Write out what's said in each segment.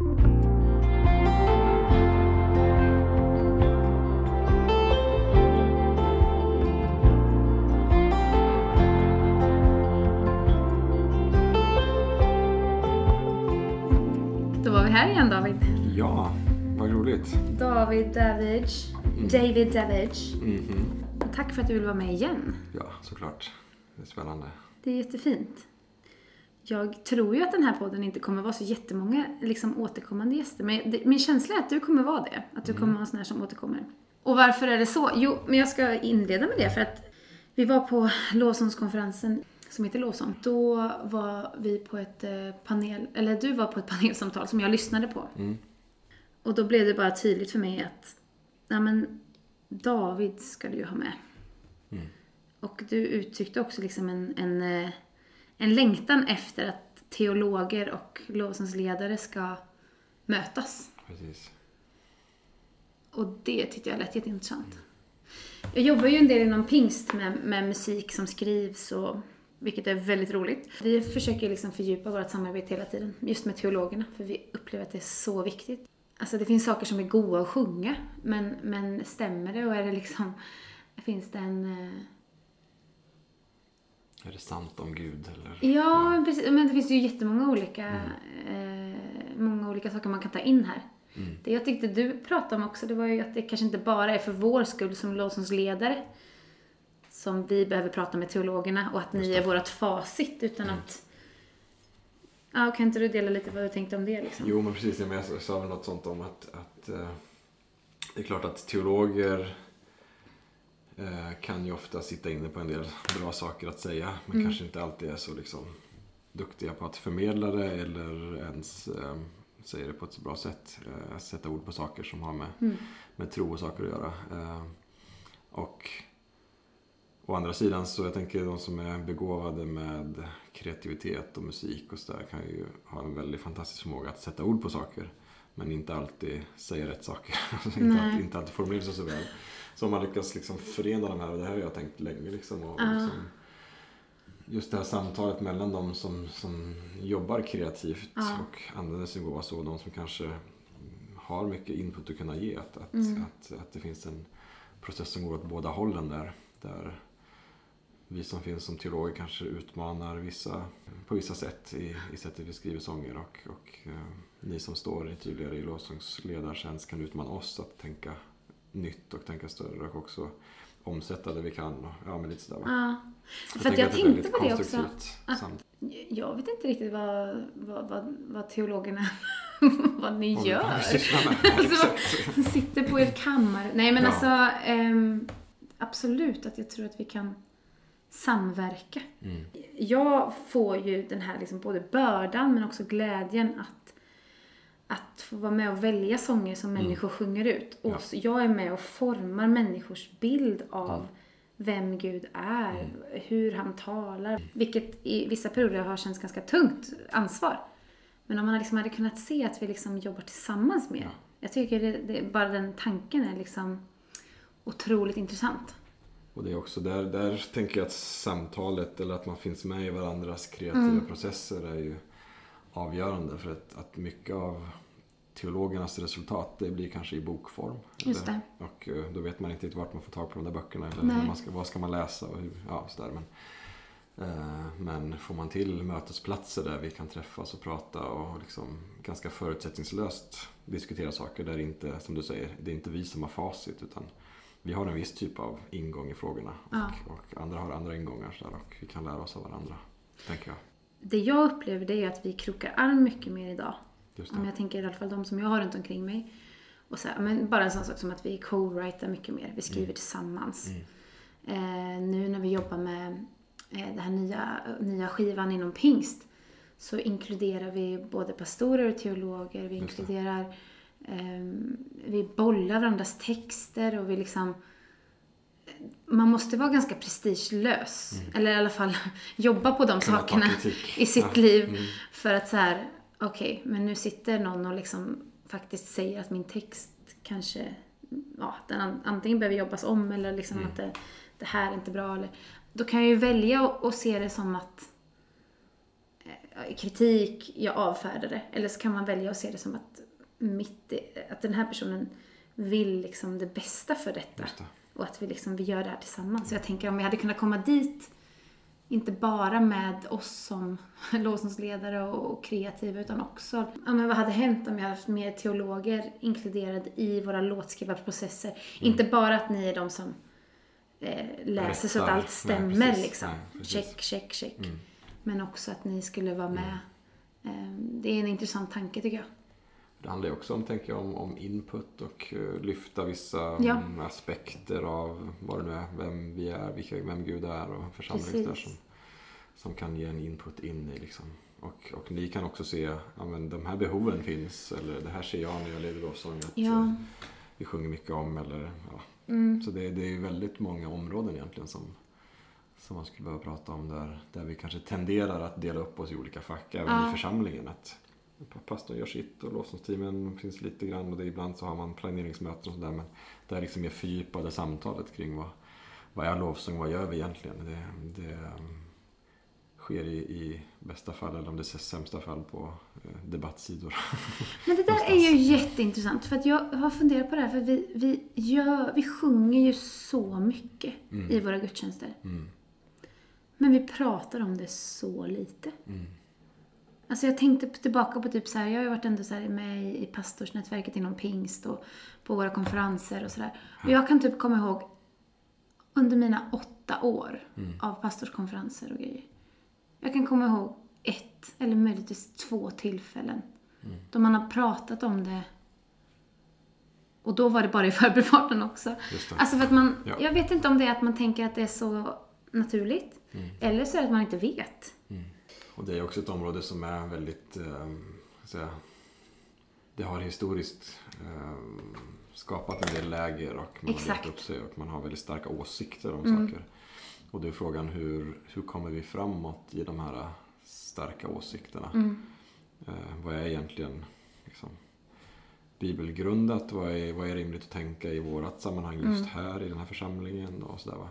Då var vi här igen David. Ja, vad roligt. David Davidge. David Davidge. Mhm. Tack för att du vill vara med igen. Ja, såklart. Det är spännande. Det är jättefint. Jag tror ju att den här podden inte kommer vara så jättemånga liksom, återkommande gäster. Men det, min känsla är att du kommer vara det. Att du kommer vara en sån här som återkommer. Och varför är det så? Jo, men jag ska inleda med det för att vi var på lovsångskonferensen som heter Lovsång. Då var vi på ett eh, panel, eller du var på ett panelsamtal som jag lyssnade på. Och då blev det bara tydligt för mig att, nej men David ska du ju ha med. Och du uttryckte också liksom en, en, eh, en längtan efter att teologer och lovsångsledare ska mötas. Precis. Och det tyckte jag lät jätteintressant. Jag jobbar ju en del inom pingst med, med musik som skrivs och vilket är väldigt roligt. Vi försöker liksom fördjupa vårt samarbete hela tiden, just med teologerna, för vi upplever att det är så viktigt. Alltså det finns saker som är goda att sjunga, men, men stämmer det och är det liksom, finns det en... Är det sant om Gud eller? Ja, precis. Men det finns ju jättemånga olika, eh, många olika saker man kan ta in här. Det jag tyckte du pratade om också, det var ju att det kanske inte bara är för vår skull som lovsångsledare som vi behöver prata med teologerna och att ni är vårt facit, utan att... Ja, kan inte du dela lite vad du tänkte om det liksom? Jo, men precis. Jag sa väl något sånt om att, att eh, det är klart att teologer kan ju ofta sitta inne på en del bra saker att säga, men kanske inte alltid är så liksom, duktiga på att förmedla det eller ens eh, säga det på ett så bra sätt. Eh, sätta ord på saker som har med, med tro och saker att göra. Eh, och Å andra sidan så jag tänker de som är begåvade med kreativitet och musik och sådär kan ju ha en väldigt fantastisk förmåga att sätta ord på saker. Men inte alltid säga rätt saker. Inte, alltid, inte alltid formulera sig så väl. Så om man lyckas liksom förena de här, och det här har jag tänkt länge liksom. Och Ja. liksom just det här samtalet mellan de som, som jobbar kreativt Ja. och använder sin gåva så. Och de som kanske har mycket input att kunna ge. Att, att, Mm. att, att det finns en process som går åt båda hållen där. där vi som finns som teologer kanske utmanar vissa på vissa sätt i, i sättet vi skriver sånger och, och eh, ni som står tydligare i lovsångsledartjänst kan utmana oss att tänka nytt och tänka större och också omsätta det vi kan. Och, ja, men lite sådär, va? Ja. Jag För jag är tänkte på det också. samt- Jag vet inte riktigt vad, vad, vad, vad teologerna, vad ni vad gör. Alltså. Sitter på er kammare. Nej men Ja. alltså, ehm, absolut att jag tror att vi kan samverka. Mm. Jag får ju den här liksom både bördan men också glädjen att, att få vara med och välja sånger som människor sjunger ut. Och Mm. Ja. jag är med och formar människors bild av Mm. vem Gud är, hur han talar. Vilket i vissa perioder har känts ganska tungt ansvar. Men om man liksom hade kunnat se att vi liksom jobbar tillsammans mer. Ja. Jag tycker det, det, bara den tanken är liksom otroligt intressant. Och det är också där, där tänker jag att samtalet eller att man finns med i varandras kreativa Mm. processer är ju avgörande. För att, att mycket av teologernas resultat det blir kanske i bokform. Just eller, och eh, då vet man inte riktigt vart man får tag på de där böckerna. Eller Nej. hur man ska, vad ska man läsa och hur, ja, sådär. Men, eh, men får man till mötesplatser där vi kan träffas och prata och liksom ganska förutsättningslöst diskutera saker där inte, som du säger, det är inte vi som har facit utan vi har en viss typ av ingång i frågorna och, Ja. och andra har andra ingångar så där, och vi kan lära oss av varandra, tänker jag. Det jag upplever det är att vi krokar arm mycket mer idag. Om jag tänker i alla fall de som jag har runt omkring mig. Och så här, men bara en sån sak som att vi co-writar mycket mer. Vi skriver tillsammans. Eh, nu när vi jobbar med eh, den här nya, nya skivan inom pingst så inkluderar vi både pastorer och teologer. Vi inkluderar, eh, vi bollar varandras texter och vi liksom man måste vara ganska prestigelös. Eller i alla fall jobba på de Mm. Ta sakerna i sitt Ja. liv. Mm. För att så här, okej, men nu sitter någon och liksom faktiskt säger att min text kanske, ja, den an- antingen behöver jobbas om eller liksom Mm. att det, det här är inte bra. Eller, då kan jag ju välja att, se det som att, eh, kritik, jag avfärdar det. Eller så kan man välja att se det som att, mitt, att den här personen vill liksom det bästa för detta. Det. Och att vi, liksom, vi gör det här tillsammans. Så jag tänker om vi hade kunnat komma dit, inte bara med oss som lovsångsledare och, och kreativa, utan också, ja men vad hade hänt om vi hade haft mer teologer inkluderade i våra låtskrivarprocesser? Inte bara att ni är de som eh, läser så att allt Nej, stämmer precis. liksom. Nej, check, check, check. Mm. Men också att ni skulle vara med. Eh, det är en intressant tanke tycker jag. Det handlar ju också om, tänker jag, om, om input och eh, lyfta vissa Ja. mm, aspekter av vad det nu är, vem vi är, vilka, vem Gud är och församling där Precis. som, som kan ge en input in i liksom. Och, och ni kan också se, ja men de här behoven finns, eller det här ser jag när jag leder lovsång att Ja. eh, vi sjunger mycket om, eller ja. Mm. Så det, det är väldigt många områden egentligen som, som man skulle behöva prata om där, där vi kanske tenderar att dela upp oss i olika fack, även Ja. i församlingen. Att pastorn gör sitt och lovsångsteamen finns lite grann och det, ibland så har man planeringsmöten och sådär. Men det är liksom mer fördjupade samtalet kring vad, vad är lovsång, vad gör vi egentligen? Det, det um, sker i, i bästa fall, eller om det är sämsta fall, på eh, debattsidor. Men det där är ju jätteintressant. För att jag har funderat på det här. För vi, vi, gör, vi sjunger ju så mycket Mm. i våra gudstjänster. Mm, Men vi pratar om det så lite. mm, Alltså jag tänkte tillbaka på typ så här, jag har ju varit ändå så med i, pastorsnätverket inom pingst och på våra konferenser och sådär. Och jag kan typ komma ihåg under mina åtta år Mm. av pastorskonferenser och grejer. Jag kan komma ihåg ett eller möjligtvis två tillfällen Mm. då man har pratat om det och då var det bara i förbifarten också. Alltså för att man, Ja. jag vet inte om det är att man tänker att det är så naturligt. Mm. Eller så är det att man inte vet. Och det är också ett område som är väldigt, eh, jag säga, det har historiskt eh, skapat en del läger och man har Exakt. delat upp sig och man har väldigt starka åsikter om Mm. saker. Och då är frågan hur, hur kommer vi framåt i de här starka åsikterna? Mm. Eh, vad är egentligen liksom, bibelgrundat? Vad är, vad är rimligt att tänka i vårat sammanhang just Mm. här i den här församlingen? Och sådär, va?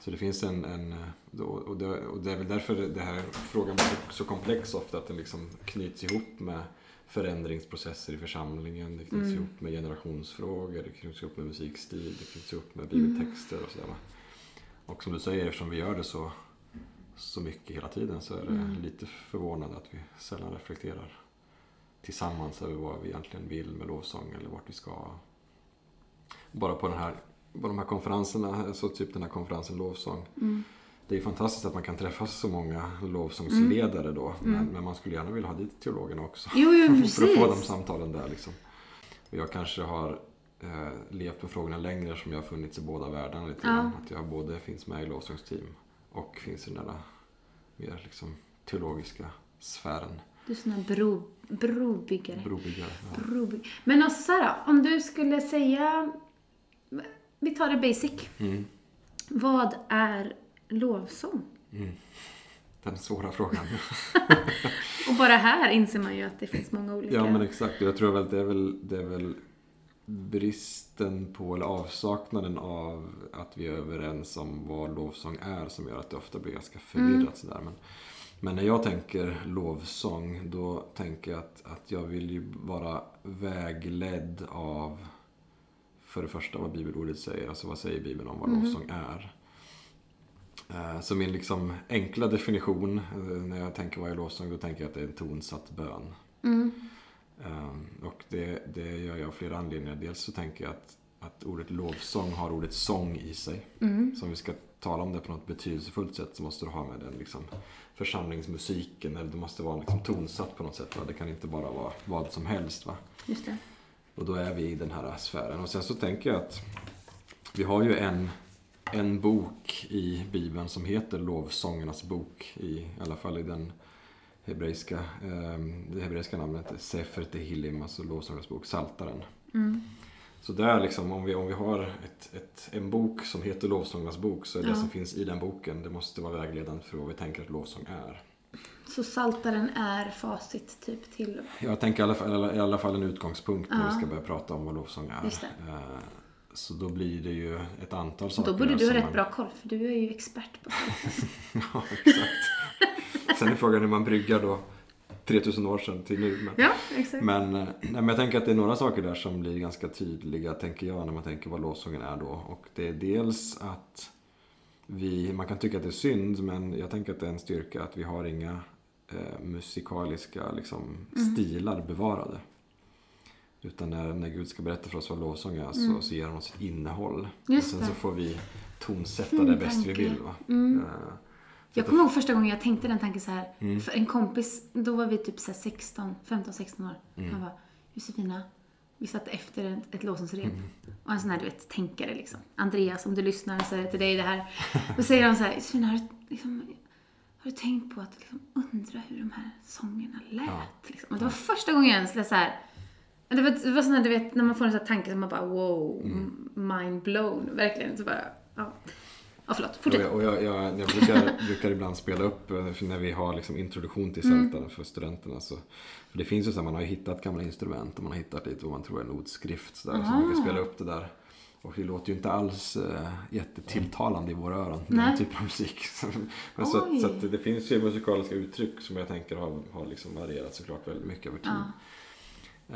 Så det finns en, en då- och, det, och det är väl därför det här frågan blir så, komplex ofta att den liksom knyts ihop med förändringsprocesser i församlingen. Det knyts Mm. ihop med generationsfrågor, det knyts ihop med musikstil, det knyts ihop med bibeltexter och sådär. Och som du säger, eftersom vi gör det så, så mycket hela tiden så är det Mm. lite förvånande att vi sällan reflekterar tillsammans över vad vi egentligen vill med lovsång eller vart vi ska. Bara på, den här, på de här konferenserna, så typ den här konferensen lovsång. Mm. Det är fantastiskt att man kan träffa så många lovsångsledare då. Men, Mm. men man skulle gärna vilja ha dit teologerna också. Jo, jo, För att få de samtalen där liksom. Och jag kanske har eh, levt med frågorna längre som jag har funnits i båda världarna lite Ja. grann. Att jag både finns med i lovsångsteam och finns i den där mer liksom teologiska sfären. Du är sån här bro, brobyggare. Brobyggare. Ja. Broby- Men alltså så här, om du skulle säga... Vi tar det basic. Mm. Vad är lovsång? Mm. Den svåra frågan. Och bara här inser man ju att det finns många olika... Ja men exakt. Jag tror väl att det är väl, det är väl bristen på eller avsaknaden av att vi är överens om vad lovsång är som gör att det ofta blir ganska förvirrat Mm. sådär. Men, men när jag tänker lovsång då tänker jag att, att jag vill ju vara vägledd av för det första vad bibelordet säger, alltså vad säger bibeln om vad Mhm. lovsång är. Eh, Så min liksom enkla definition eh, när jag tänker vad är lovsång, då tänker jag att det är en tonsatt bön. Mm. Um, och det, det gör jag av flera anledningar. Dels så tänker jag att, att ordet lovsång har ordet sång i sig. Mm. Så om vi ska tala om det på något betydelsefullt sätt så måste du ha med den liksom, församlingsmusiken. Eller det måste vara liksom tonsatt på något sätt. Va? Det kan inte bara vara vad som helst. Va? Just det. Och då är vi i den här sfären. Och sen så tänker jag att vi har ju en, en bok i Bibeln som heter Lovsångernas bok. I, i alla fall i den hebreiska, eh, det hebreiska namnet Sefer Tehillim, alltså Lovsångernas bok, Saltaren. Mm. Så där liksom, om vi, om vi har ett, ett, en bok som heter Lovsångernas bok så är det Ja. som finns i den boken, det måste vara vägledande för vad vi tänker att lovsång är. Så saltaren är facit typ till... Jag tänker i alla fall, i alla fall en utgångspunkt när Ja. vi ska börja prata om vad lovsång är. Eh, Så då blir det ju ett antal saker. då borde du ha rätt man- bra koll för du är ju expert på det. ja, exakt. Sen är frågan hur man bryggar då 3000 år sedan till nu. Men, Ja, exakt. men, eh, nej, men jag tänker att det är några saker där som blir ganska tydliga, tänker jag, när man tänker vad lovsången är då. Och det är dels att vi, man kan tycka att det är synd, men jag tänker att det är en styrka att vi har inga eh, musikaliska liksom, Mm. stilar bevarade. Utan när, när Gud ska berätta för oss vad lovsång är så, så ger han oss ett innehåll. Mm. Just och sen det. så får vi tonsätta Fin det bäst vi vill. Mm. Eh, Jag kommer ihåg första gången jag tänkte den tanken så här. Mm. För en kompis, då var vi typ så här 16, 15-16 år. Mm. Han bara, Josefina, vi satt efter ett, ett låsensrep. Mm. Och en sån här, du vet, tänkare liksom. Andreas, om du lyssnar så är det till dig det här. Då säger han så här, Josefina, liksom, har du tänkt på att liksom, undra hur de här sångerna lät? Ja. Liksom? Och det var första gången jag ens så här, det var, det var sån här, du vet, när man får en sån här tanke som man bara, wow, Mm. mind blown. Verkligen. Så bara, ja. Ja, förlåt. Och Fortsätt. jag, och jag, jag, jag brukar, brukar ibland spela upp eh, när vi har liksom introduktion till Mm. Psaltaren för studenterna. Så, för det finns ju så här, man har ju hittat gamla instrument och man har hittat lite vad man tror är en ordskrift. Så, där, så man kan Ah. spela upp det där. Och det låter ju inte alls äh, jättetilltalande i våra öron, Nej. den typen av musik. Så, så det finns ju musikaliska uttryck som jag tänker har, har liksom varierat såklart väldigt mycket över tid. Ja.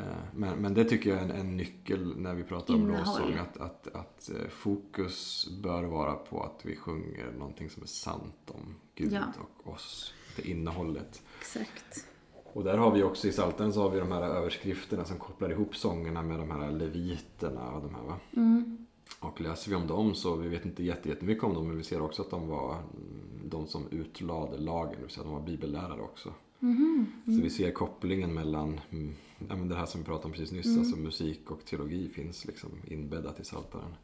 Eh, Men, men det tycker jag är en, en nyckel när vi pratar om lovsång. Att, att, att eh, fokus bör vara på att vi sjunger någonting som är sant om Gud Ja. och oss. Det innehållet. Exakt. Och där har vi också i Psaltaren så har vi de här överskrifterna som kopplar ihop sångerna med de här leviterna och de här va. Mm. Och läser vi om dem så, vi vet inte jätte- jättemycket om dem, men vi ser också att de var mm, de som utlade lagen, det vill säga de var bibellärare också. Mhm. Så vi ser kopplingen mellan mm, ja, men det här som vi pratade om precis nyss, alltså musik och teologi finns liksom inbäddat i Psaltaren.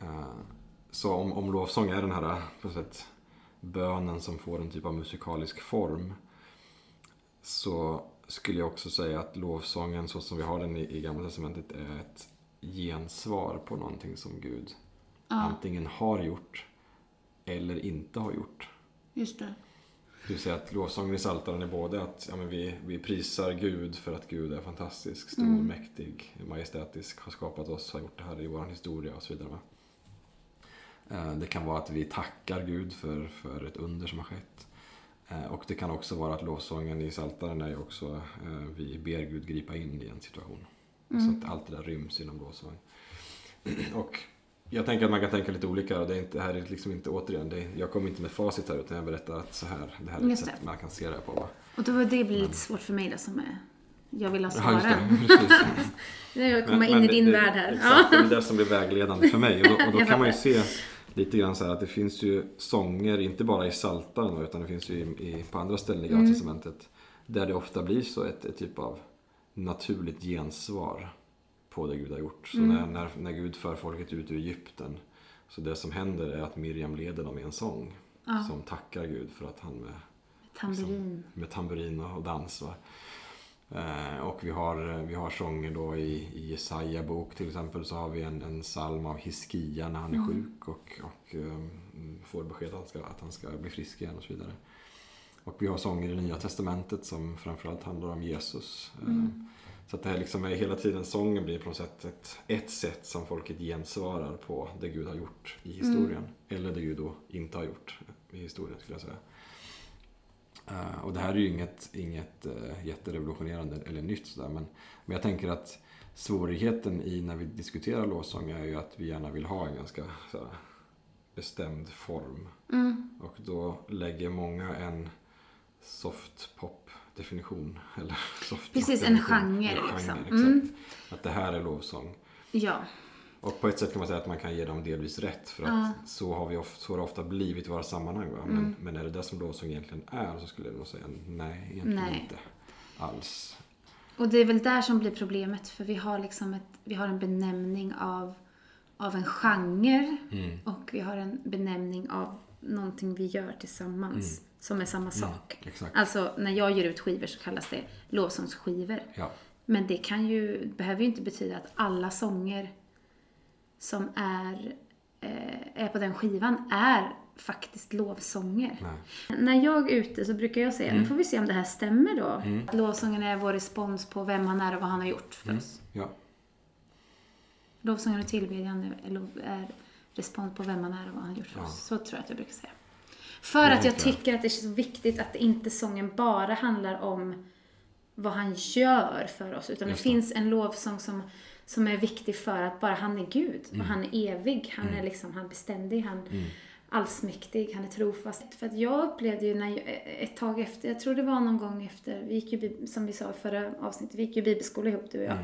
Eh, Så om, om lovsång är den här på något sätt, bönen som får en typ av musikalisk form så skulle jag också säga att lovsången så som vi har den i, i Gamla Testamentet är ett gensvar på någonting som Gud Ja, antingen har gjort eller inte har gjort. just det. Vill säga att lovsången i Psaltaren är både att ja, men vi, vi prisar Gud för att Gud är fantastisk, stor, Mm. mäktig, majestätisk, har skapat oss, har gjort det här i vår historia och så vidare. Eh, Det kan vara att vi tackar Gud för, för ett under som har skett. Eh, Och det kan också vara att lovsången i Psaltaren är ju också, eh, vi ber Gud gripa in i en situation. Mm. Så att allt det där ryms inom lovsång. Och jag tänker att man kan tänka lite olika och det, är inte, det här är liksom inte återigen, det, är- jag kommer inte med facit här utan jag berättar att så här, det här är ett det. sätt man kan se det på. Va? Och då det blir lite svårt för mig då som är... Jag vill ha Ja, svaren. det. Precis. Jag Men- in men i det- din det, värld här. Exakt, det Ja. är det som blir vägledande för mig. Och då, och då kan man ju se lite grann så här att det finns ju sånger, inte bara i Psaltaren utan det finns ju i, i, på andra ställen i Gamla Mm. Testamentet. Där det ofta blir så ett, ett typ av naturligt gensvar på det Gud har gjort. Så Mm. när, när, när Gud för folket ut ur Egypten så det som händer är att Miriam leder dem i en sång Ja. som tackar Gud för att han med Tamburin. med tamburin och dans. Va? Eh, och vi har, vi har sånger då i, i Jesaja bok till exempel så har vi en, en psalm av Hiskia när han är Mm. sjuk och, och eh, får besked att han, ska, att han ska bli frisk igen och så vidare. Och vi har sånger i Nya Testamentet som framförallt handlar om Jesus. Eh, Mm. Så att det här liksom är hela tiden, sången blir på något sätt ett, ett sätt som folket gensvarar på det Gud har gjort i historien. Eller det Gud då inte har gjort i historien skulle jag säga. Eh, och det här är ju inget, inget uh, jätterevolutionerande eller nytt sådär. Men, men jag tänker att svårigheten i när vi diskuterar lovsång är ju att vi gärna vill ha en ganska såhär, bestämd form. Mm. Och då lägger många en soft pop definition. Eller soft Precis, en genre, En liksom. exakt. Mm. Att det här är lovsång. Ja. Och på ett sätt kan man säga att man kan ge dem delvis rätt. För att Ja. så, har vi ofta, så har det ofta blivit i våra sammanhang. Va? Men, Mm. men är det det som lovsång egentligen är så skulle jag nog säga nej, egentligen Nej. inte alls. Och det är väl där som blir problemet. För vi har liksom ett, vi har en benämning av, av en genre. Mm. Och vi har en benämning av någonting vi gör tillsammans. Som är samma sak. Mm. Exakt. Alltså när jag ger ut skivor så kallas det lovsångsskivor. Ja. Men det kan ju, behöver ju inte betyda att alla sånger som är, eh, är på den skivan är faktiskt lovsånger. Nej. När jag är ute så brukar jag säga, Mm. nu får vi se om det här stämmer då. Att lovsången är vår respons på vem han är och vad han har gjort för oss. Ja. Lovsången och tillbedjan är, respons på vem han är och vad han har gjort för Ja. oss. Så tror jag att jag brukar säga. För Det att jag jag. tycker att det är så viktigt att inte sången bara handlar om vad han gör för oss. Utan det, Just det. finns en lovsång som, som är viktig för att bara han är Gud. Mm. Och han är evig. Han är liksom, han är beständig. Han allsmäktig. Han är trofast. För att jag upplevde ju när jag, ett tag efter, jag tror det var någon gång efter, vi gick ju, som vi sa i förra avsnittet, vi gick ju bibelskola ihop du och jag.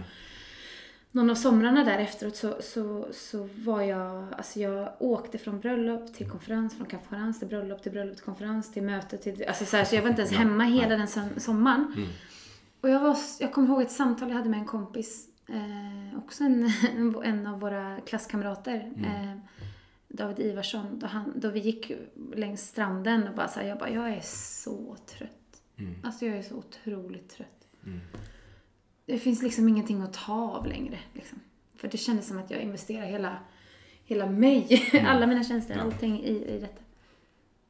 Någon av somrarna där efteråt så, så, så var jag, alltså jag åkte från bröllop till konferens, från konferens till bröllop, till bröllop till konferens, till möte, till, alltså så, här, så jag var inte ens hemma hela den som, sommaren. Och jag, var, jag kommer ihåg ett samtal jag hade med en kompis, eh, också en, en av våra klasskamrater, eh, David Ivarsson, då, han, då vi gick längs stranden och bara så här, jag bara, jag är så trött. Alltså jag är så otroligt trött. Det finns liksom ingenting att ta av längre. Liksom. För det kändes som att jag investerade hela, hela mig, alla mina känslor, allting i, i detta.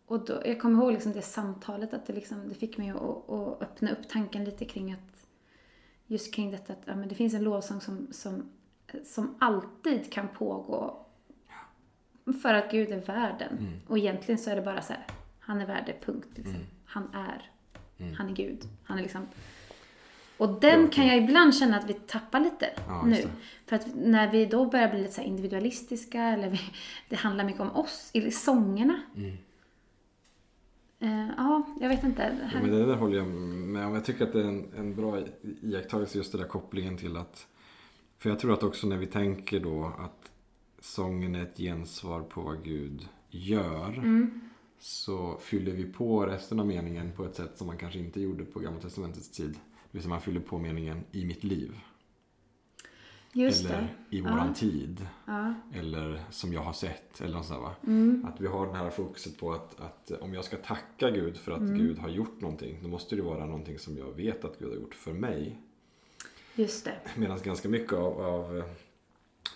Och då, jag kommer ihåg liksom det samtalet, att det, liksom, det fick mig att, att öppna upp tanken lite kring att just kring detta att ja, men det finns en lovsång som, som, som alltid kan pågå för att Gud är världen. Och egentligen så är det bara så här, han är värd det, punkt. Liksom. Han är. Han är Gud. Han är liksom... Och den Ja, kan jag ibland känna att vi tappar lite Ja, nu. För att när vi då börjar bli lite så individualistiska, eller vi, det handlar mycket om oss i sångerna. Eh, ja, jag vet inte. Ja, men det där håller jag med om. Jag tycker att det är en, en bra iakttagelse just den där kopplingen till att För jag tror att också när vi tänker då att sången är ett gensvar på vad Gud gör Mm. så fyller vi på resten av meningen på ett sätt som man kanske inte gjorde på Gamla Testamentets tid. Det vill säga man fyller på meningen i mitt liv. Just eller det. i våran Ja. tid. Ja. Eller som jag har sett. Eller något sånt, va? Mm. Att vi har det här fokuset på att, att om jag ska tacka Gud för att Mm. Gud har gjort någonting. Då måste det vara någonting som jag vet att Gud har gjort för mig. Just det. Medan ganska mycket av, av eh,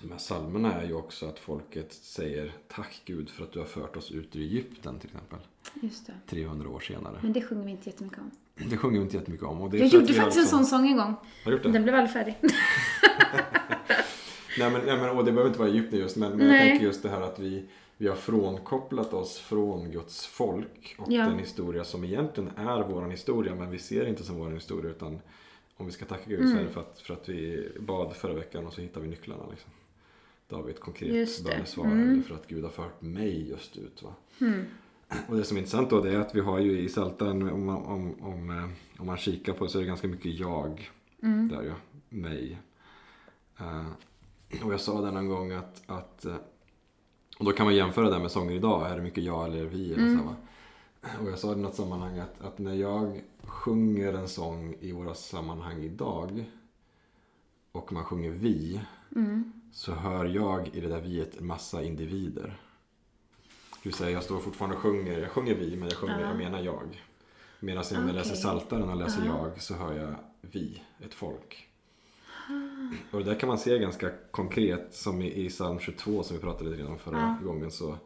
de här psalmerna är ju också att folket säger Tack Gud för att du har fört oss ut ur Egypten till exempel. Just det. 300 år senare. Men det sjunger vi inte jättemycket om. Det sjunger vi inte jättemycket om. Och det Jag gjorde faktiskt en sån sång en gång. Har gjort det? Den blev aldrig färdig. Nej men, nej, men och det behöver inte vara Egypten just men, men jag tänker just det här att vi, vi har frånkopplat oss från Guds folk och Ja. den historia som egentligen är våran historia men vi ser inte som våran historia utan om vi ska tacka Gud Mm. så är det för att, för att vi bad förra veckan och så hittar vi nycklarna. Liksom. Då har vi ett konkret det. bönesvar Mm. eller för att Gud har fört mig just ut. Va? Mm. Och det som är intressant då det är att vi har ju i Psaltaren om, man- om, om, eh, om man kikar på det så är det ganska mycket jag. Mm. Där ja, mig. Eh, och jag sa den en gång att, att eh, och då kan man jämföra det med sånger idag. Är det mycket jag eller vi? Eller Mm. Och jag sa i något sammanhang att, att när jag sjunger en sång i våra sammanhang idag och man sjunger vi Mm. så hör jag i det där viet en massa individer. Det vill säga jag står fortfarande och sjunger, jag sjunger vi men jag, sjunger, Ja. jag menar jag. Medan när jag läser Psaltaren och läser Ja. jag så hör jag vi, ett folk. Och det där kan man se ganska konkret som i, i psalm 22 som vi pratade lite grann om förra Ja. gången så,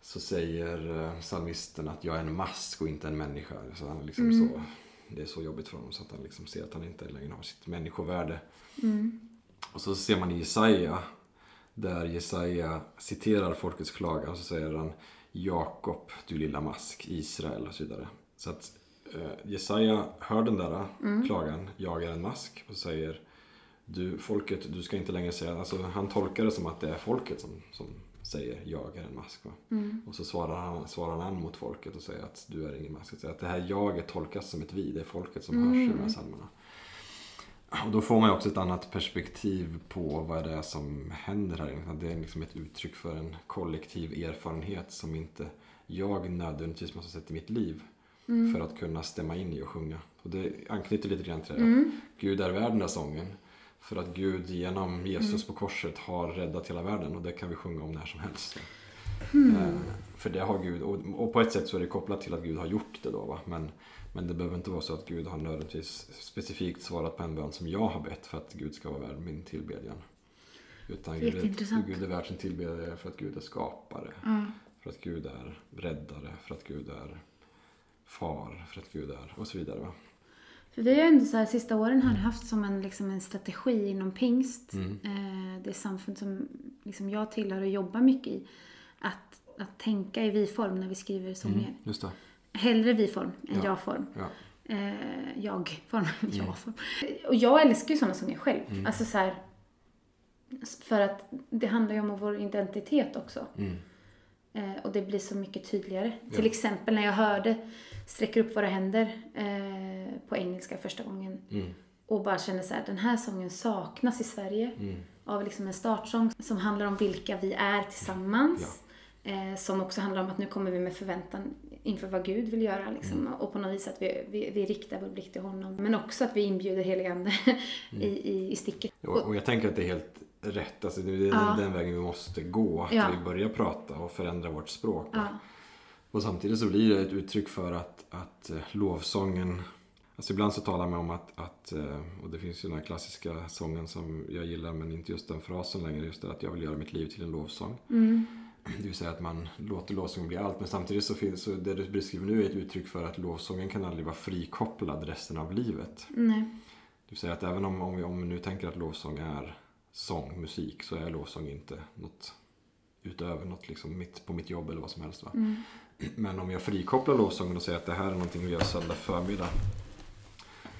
så säger eh, psalmisten att jag är en mask och inte en människa. Så han liksom Mm. så, det är så jobbigt för honom så att han liksom ser att han inte längre har sitt människovärde. Mm. Och så ser man i Jesaja där Jesaja citerar folkets klagan och så säger han Jakob, du lilla mask, Israel och så vidare. Så att eh, Jesaja hör den där klagan, jag är en mask och säger du folket, du ska inte längre säga, alltså han tolkar det som att det är folket som, som säger jag är en mask. Mm. Och så svarar han, svarar han mot folket och säger att du är ingen mask. Så att det här jaget tolkas som ett vi, det är folket som hörs i de här psalmerna. Och då får man ju också ett annat perspektiv på vad det är som händer här. Det är liksom ett uttryck för en kollektiv erfarenhet som inte jag nödvändigtvis måste sätta i mitt liv för att kunna stämma in i och sjunga. Och det anknyter lite grann till det. Mm. Gud är värd den där sången. För att Gud genom Jesus på korset har räddat hela världen och det kan vi sjunga om när som helst. Eh, för det har Gud, och, på ett sätt så är det kopplat till att Gud har gjort det då. Va? Men, men det behöver inte vara så att Gud har nödvändigtvis specifikt svarat på en bön som jag har bett för att Gud ska vara värd min tillbedjan. Utan Gud är. Gud är värd sin tillbedjan för att Gud är skapare. Ja. För att Gud är räddare, för att Gud är far, för att Gud är och så vidare. Va? För vi har ju ändå så här, sista åren har haft som en, liksom en strategi inom pingst. Mm. Eh, det samfund som liksom jag tillhör och jobbar mycket i. Att att tänka i vi-form när vi skriver sånger. Just det. Hellre vi-form än Ja. jag-form. Ja. Eh, jag-form. Mm. jag-form. Och jag älskar ju sådana sånger själv. Alltså så här, för att det handlar ju om vår identitet också. Mm. Eh, och det blir så mycket tydligare. Ja. Till exempel när jag hörde Sträcker upp våra händer eh, på engelska första gången. Mm. Och bara kände så här, den här sången saknas i Sverige. Mm. Av liksom en startsång som handlar om vilka vi är tillsammans. Eh, som också handlar om att nu kommer vi med förväntan inför vad Gud vill göra. Liksom. Mm. Och på något vis att vi, vi, vi riktar vår blick till honom. Men också att vi inbjuder helig ande i, i, i sticket. Och, och jag tänker att det är helt rätt. Alltså det är Ja. den vägen vi måste gå. Att Ja. vi börjar prata och förändra vårt språk. Ja. Och samtidigt så blir det ett uttryck för att, att eh, lovsången Alltså ibland så talar man om att, att, eh, och det finns ju den här klassiska sången som jag gillar men inte just den frasen längre, just det att jag vill göra mitt liv till en lovsång. Mm. Det vill säga att man låter lovsången bli allt men samtidigt så finns så det du beskriver nu är ett uttryck för att lovsången kan aldrig vara frikopplad resten av livet. Nej. Det vill säga att även om, om, vi, om vi nu tänker att lovsång är sång, musik, så är lovsång inte något utöver något liksom mitt, på mitt jobb eller vad som helst. Va? Mm. Men om jag frikopplar lovsången och säger att det här är någonting vi gör söndag förmiddag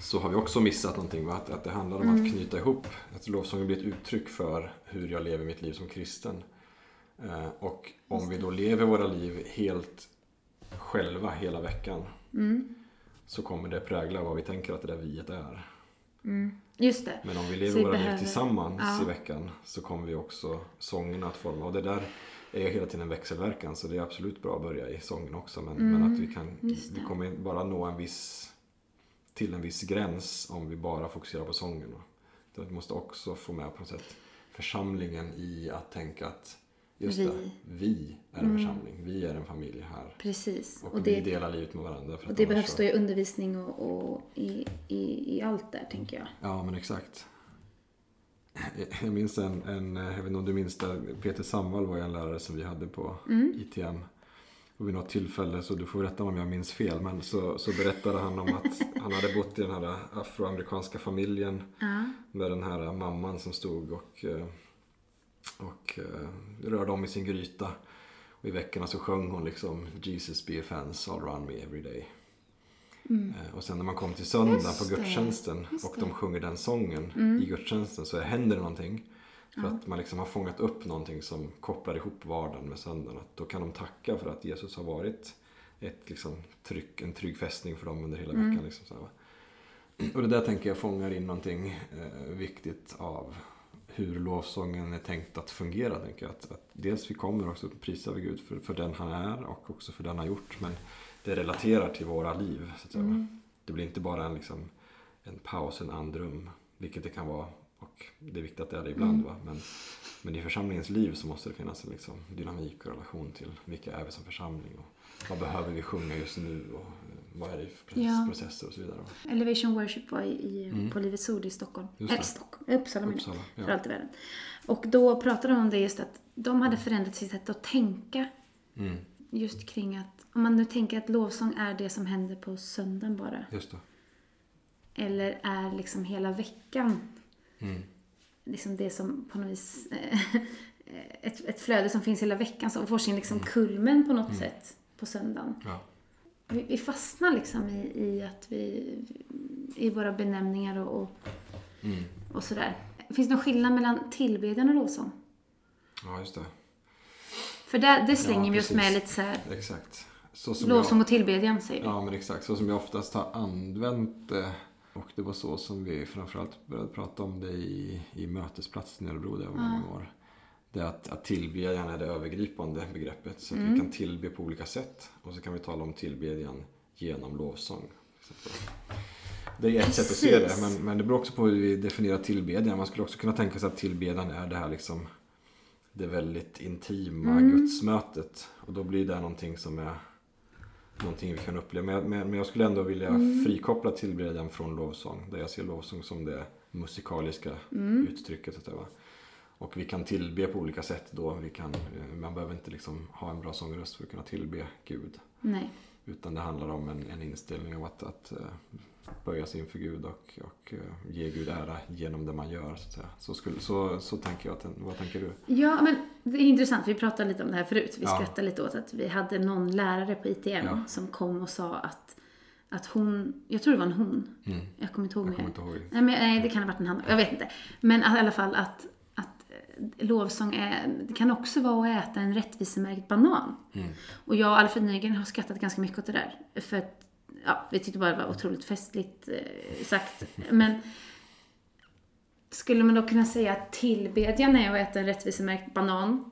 så har vi också missat någonting. Va? Att, att det handlar om att knyta ihop. Att lovsången blir ett uttryck för hur jag lever mitt liv som kristen. Eh, och om vi då lever våra liv helt själva hela veckan Mm. så kommer det prägla vad vi tänker att det där viet är. Mm. Just det. Men om vi Så lever vi våra behöver- liv tillsammans Ja. i veckan så kommer vi också sångerna att forma. Och det där är hela tiden en växelverkan så det är absolut bra att börja i sången också. Men, men att vi kan, Mm. vi kommer bara nå en viss, till en viss gräns om vi bara fokuserar på sången. Utan Vi måste också få med på något sätt församlingen i att tänka att just Vi. det, vi är en Mm. församling, vi är en familj här. Precis. Och, Och vi det, delar livet med varandra. Och det behövs så- då i undervisning och, och i, i, i allt där, tänker jag. Ja, men exakt. Jag minns en, en, jag vet inte om du minns det, Peter Samvall var en lärare som vi hade på Mm. ITM. Och vid något tillfälle, så du får rätta mig om jag minns fel, men så, så berättade han om att han hade bott i den här afroamerikanska familjen Ja. med den här mamman som stod och, eh, och eh, rörde om i sin gryta. Och i veckorna så sjöng hon liksom Jesus be a fence all around me every day. Eh, Och sen när man kom till söndagen Just på gudstjänsten och de sjunger den sången Mm. i gudstjänsten så händer det någonting. För att man liksom har fångat upp någonting som kopplar ihop vardagen med söndagen. Att då kan de tacka för att Jesus har varit ett liksom, tryck, en trygg fästning för dem under hela Mm. veckan. Liksom, så här? Och det där tänker jag fångar in någonting eh, viktigt av hur lovsången är tänkt att fungera. Tänker jag. Att, att dels vi kommer också prisa vi Gud för, för den han är och också för den han har gjort. Men det relaterar till våra liv. Så att säga? Mm. Det blir inte bara en, liksom, en paus, en andrum. Vilket det kan vara. Och det är viktigt att det är det ibland. Mm. Va? Men, men i församlingens liv så måste det finnas en liksom, dynamik och relation till vilka är vi som församling. Och vad behöver vi sjunga just nu? Och eh, vad är det för process, Ja. processer och så vidare. Va? Elevation Worship var i, i, Mm. på Livets Ord i Stockholm. Äh. Stockholm. Uppsala. Uppsala. För Ja. allt i världen. Och då pratade de om det just att de hade förändrat sitt sätt att tänka. Mm, Just kring att, om man nu tänker att lovsång är det som händer på söndagen bara. just det. Eller är liksom hela veckan Mm, liksom det som på något vis eh, ett, ett flöde som finns hela veckan som får sin liksom Mm. kulmen på något sätt på söndagen. ja. Vi, vi fastnar liksom i, i att vi i våra benämningar och, och, Mm. och sådär. Finns det någon skillnad mellan tillbedjan och lovsång? ja, just det. För där, det slänger Ja, vi oss precis. med lite så här Exakt. Så som lovsång och tillbedjan säger vi. ja, men exakt. Så som jag oftast har använt det. Och det var så som vi framförallt började prata om det i, i mötesplatsen i Örebro där jag var Ja. många år. Det är att, att tillbedjan är det övergripande begreppet. Så att Mm. vi kan tillbe på olika sätt. Och så kan vi tala om tillbedjan genom lovsång. Det är ett sätt att se det, Precis. men, men det beror också på hur vi definierar tillbedjan. Man skulle också kunna tänka sig att tillbedjan är det här liksom det väldigt intima Mm. gudsmötet. Och då blir det någonting som är någonting vi kan uppleva. Men, jag- men, jag skulle ändå vilja Mm. frikoppla tillbedjan från lovsång. Där jag ser lovsång som det musikaliska Mm. uttrycket. Att? Och vi kan tillbe på olika sätt då. Vi kan, eh, man behöver inte liksom ha en bra sångröst för att kunna tillbe Gud. Nej. Utan det handlar om en, en inställning av att, att eh, böja sig inför Gud och, och eh, ge Gud ära genom det man gör. Så, att säga. Så, skulle, så, så tänker jag. Vad tänker du? Ja, men det är intressant. Vi pratade lite om det här förut. Vi Ja. skrattade lite åt att vi hade någon lärare på ITM Ja. som kom och sa att, att hon, jag tror det var en hon. Mm. Jag kommer inte ihåg Jag mer. kommer inte ihåg. Nej, men, nej, det kan ha varit en han. Jag vet inte. Men att, i alla fall att, att eh, lovsång är, det kan också vara att äta en rättvisemärkt banan. Mm. Och jag och Alfred Nygren har skrattat ganska mycket åt det där. För att, ja, vi tyckte bara det var otroligt festligt eh, sagt. Men skulle man då kunna säga att tillbedjan är att äta en rättvisemärkt banan?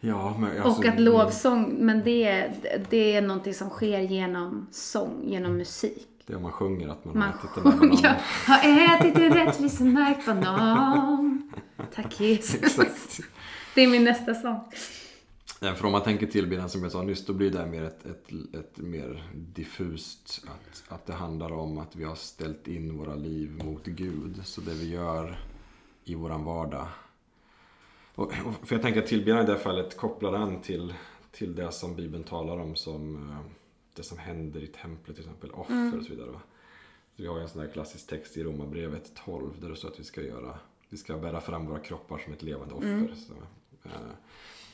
Ja, men, och alltså, att lovsång, men det är, det är någonting som sker genom sång, genom musik. Det är om man sjunger att man, Man har ätit den där bananen. jag har ätit en rättvisemärkt banan. Tack Jesus. Exakt. Det är min nästa sång. Nej, för om man tänker tillbedjan som jag sa nyss, då blir det mer ett, ett, ett mer diffust. Att, att det handlar om att vi har ställt in våra liv mot Gud. Så det vi gör i våran vardag. Och, och, för jag tänker att tillbedjan i det här fallet kopplar an till, till det som Bibeln talar om som eh, det som händer i templet till exempel, offer och så vidare. Va? Så vi har ju en sån här klassisk text i Romarbrevet 12 där det står att vi ska göra, vi ska bära fram våra kroppar som ett levande offer. Så, eh,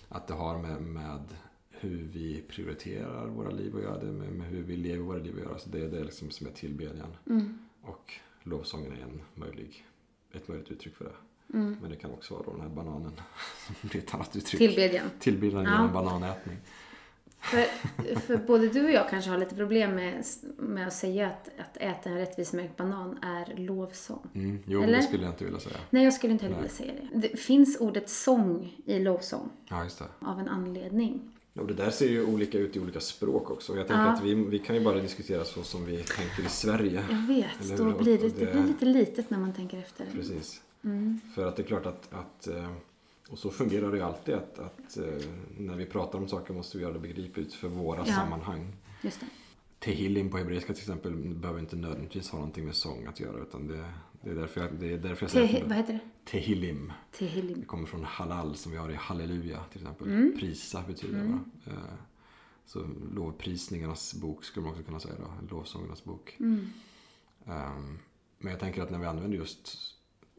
att det har med, med hur vi prioriterar våra liv att göra det, med, med hur vi lever våra liv att göra. Så det är det liksom som är tillbedjan. Mm. Och lovsången är en möjlig, ett möjligt uttryck för det. Mm. Men det kan också vara då den här bananen som blir ett annat uttryck. Tillbedjan. Tillbedjan Ja. genom bananätning. För, för både du och jag kanske har lite problem med, med att säga att, att äta en rättvisemärkt banan är lovsång. Mm, jo, Eller? det skulle jag inte vilja säga. Nej, jag skulle inte heller vilja säga det. Det finns ordet sång i lovsång Ja, just det. av en anledning. Och det där ser ju olika ut i olika språk också. Jag tänker Ja. att vi, vi kan ju bara diskutera så som vi tänker i Sverige. Jag vet, då blir det det- blir lite litet när man tänker efter. Precis. Mm. För att det är klart att, att eh, och så fungerar det ju alltid att, att eh, när vi pratar om saker måste vi göra det begripligt för våra Ja. sammanhang. Just det. Tehillim på hebreiska till exempel behöver inte nödvändigtvis ha någonting med sång att göra utan det, det är därför jag, det är därför jag säger vad heter det? Tehillim. Tehillim. Det kommer från halal som vi har i halleluja till exempel. Mm. Prisa betyder det. va? Eh, Så lovprisningarnas bok skulle man också kunna säga då. Lovsångernas bok. Mm. Ehm, Men jag tänker att när vi använder just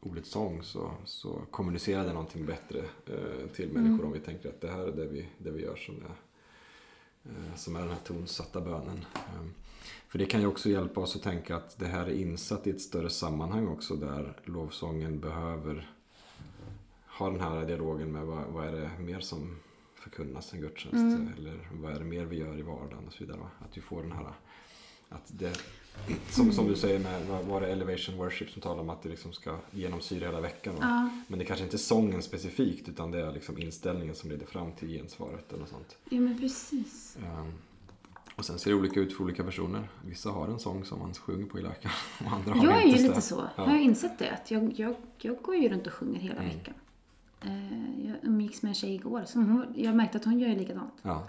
ordet sång så, så kommunicerar det någonting bättre eh, till Mm. människor om vi tänker att det här är det vi, det vi gör som är, eh, som är den här tonsatta bönen. Ehm, För det kan ju också hjälpa oss att tänka att det här är insatt i ett större sammanhang också där lovsången behöver ha den här dialogen med vad, vad är det mer som förkunnas en gudstjänst Mm. eller vad är det mer vi gör i vardagen och så vidare. va? Att vi får den här att det, som, som du säger med var det Elevation Worship som talar om att det liksom ska genomsyra hela veckan. Ja, Men det kanske inte är sången specifikt utan det är liksom inställningen som leder fram till gensvaret eller något sånt. ja, men precis. Ehm, Och sen ser det olika ut för olika personer. Vissa har en sång som man sjunger på i läkaren och andra har Jag är inte ju det. lite så. Ja. Har jag insett det? Att jag, jag, jag går ju runt och sjunger hela Mm. veckan. Eh, Jag umgicks med en tjej igår. Som hon, jag märkte att hon gör likadant. Ja,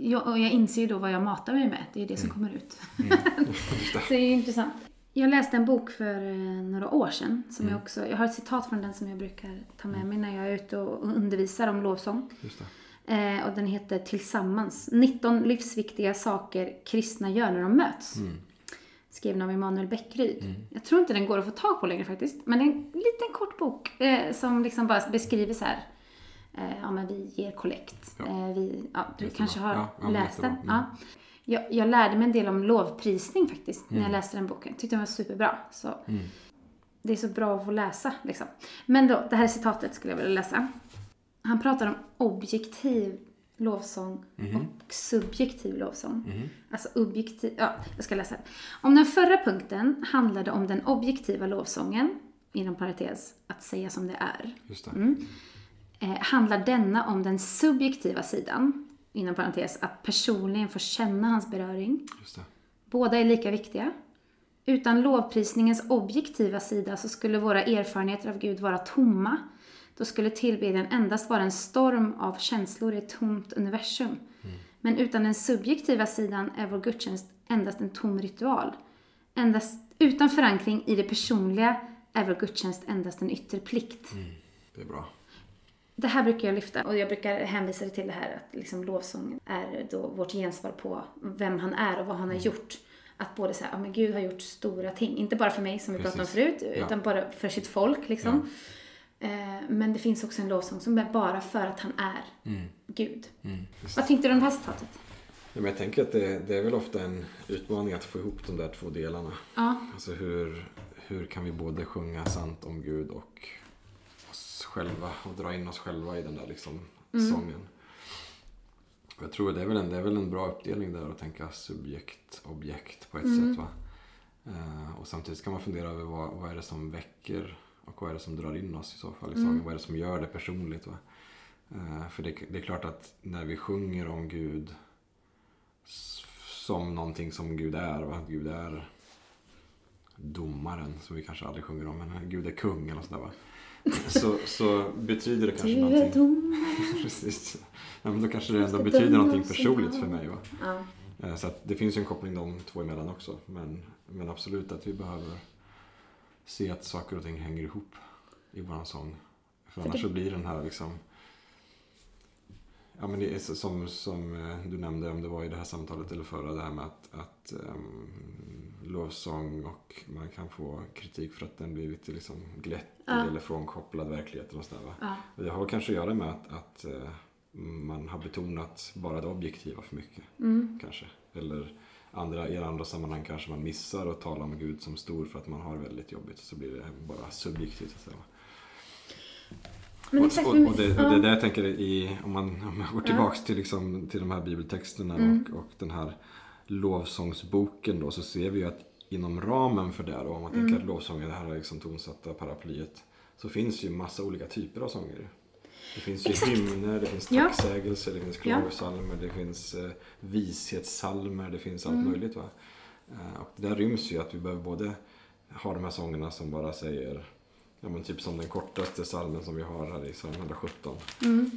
Jag, och jag inser ju då vad jag matar mig med. Det är det som kommer ut. Mm. Så det är intressant. Jag läste en bok för eh, några år sedan. Som Mm. jag, också, jag har ett citat från den som jag brukar ta med mig när jag är ute och undervisar om lovsång. Eh, och den heter Tillsammans. 19 livsviktiga saker kristna gör när de möts. Mm. Skriven av Emanuel Bäckryd. Jag tror inte den går att få tag på längre faktiskt. Men det är en liten kort bok eh, som liksom bara beskriver så här. Eh, ja men vi ger kollekt. Ja. Eh, vi, ja, du Jättebra. kanske har Ja, läst den? Mm. Ja. Jag, jag lärde mig en del om lovprisning faktiskt när Mm. jag läste den boken. Tyckte den var superbra. Så Det är så bra att få läsa liksom. Men då, det här citatet skulle jag vilja läsa. Han pratar om objektiv lovsång Mhm. och subjektiv lovsång. Alltså objektiv, ja, jag ska läsa. Om den förra punkten handlade om den objektiva lovsången, inom parentes, att säga som det är, Just det. Mm. eh, handlar denna om den subjektiva sidan, inom parentes, att personligen få känna hans beröring. Båda är lika viktiga. Utan lovprisningens objektiva sida så skulle våra erfarenheter av Gud vara tomma. Då skulle tillbedjan endast vara en storm av känslor i ett tomt universum. Men utan den subjektiva sidan är vår gudstjänst endast en tom ritual. Endast, utan förankring i det personliga är vår gudstjänst endast en yttre plikt. Det är bra. Det här brukar jag lyfta och jag brukar hänvisa till det här att liksom lovsången är då vårt gensvar på vem han är och vad han har gjort. att både säga, ja men Gud har gjort stora ting. Inte bara för mig som vi pratade om förut, Ja. utan bara för sitt folk liksom. Eh, men det finns också en lovsång som är bara för att han är Gud. Mm. Vad tänkte du om det här citatet? Ja, men jag tänker att det, det är väl ofta en utmaning att få ihop de där två delarna. Ja. Alltså hur, hur kan vi både sjunga sant om Gud och själva och dra in oss själva i den där liksom sången. Och jag tror det är, väl en, det är väl en bra uppdelning där att tänka subjekt, objekt på ett sätt. Va? Eh, och samtidigt kan man fundera över vad, vad är det som väcker och vad är det som drar in oss i så fall i sången. Vad är det som gör det personligt. Va? Eh, för det, det är klart att när vi sjunger om Gud som någonting som Gud är att Gud är domaren som vi kanske aldrig sjunger om, men Gud är kung eller sådär va. Så, så betyder det kanske Du någonting. domare. Precis. Ja, men då kanske det ändå betyder någonting oss personligt för mig. Va? Ja. Eh, Så det finns ju en koppling de två emellan också. Men, men absolut att vi behöver se att saker och ting hänger ihop i våran sång. För För annars det- så blir den här liksom Ja men det är som, som eh, du nämnde om det var i det här samtalet eller förra det här med att, att um, lovsång och man kan få kritik för att den blir lite liksom glättig Ja. eller frånkopplad verkligheten och sådär va. Ja. Och Det har kanske att göra med att, att eh, man har betonat bara det objektiva för mycket. Mm. Kanske. Eller andra, i andra sammanhang kanske man missar att tala om Gud som stor för att man har väldigt jobbigt. Så blir det bara subjektivt. Så och, exakt. och, och, det, och det är jag tänker i, om man, om man går Ja. tillbaks till, liksom, till de här bibeltexterna Mm. och, och den här lovsångsboken då så ser vi ju att inom ramen för det då, om man Mm. tänker att lovsången, det här är liksom tonsatta paraplyet, så finns ju massa olika typer av sånger. Det finns ju Exakt. hymner, det finns Ja. tacksägelser, det finns Ja. klagosalmer, det finns eh, vishetssalmer, det finns allt Mm. möjligt. Va? Eh, och det där ryms ju att vi behöver både ha de här sångerna som bara säger, ja men typ som den kortaste salmen som vi har här i psalm 117. Mm.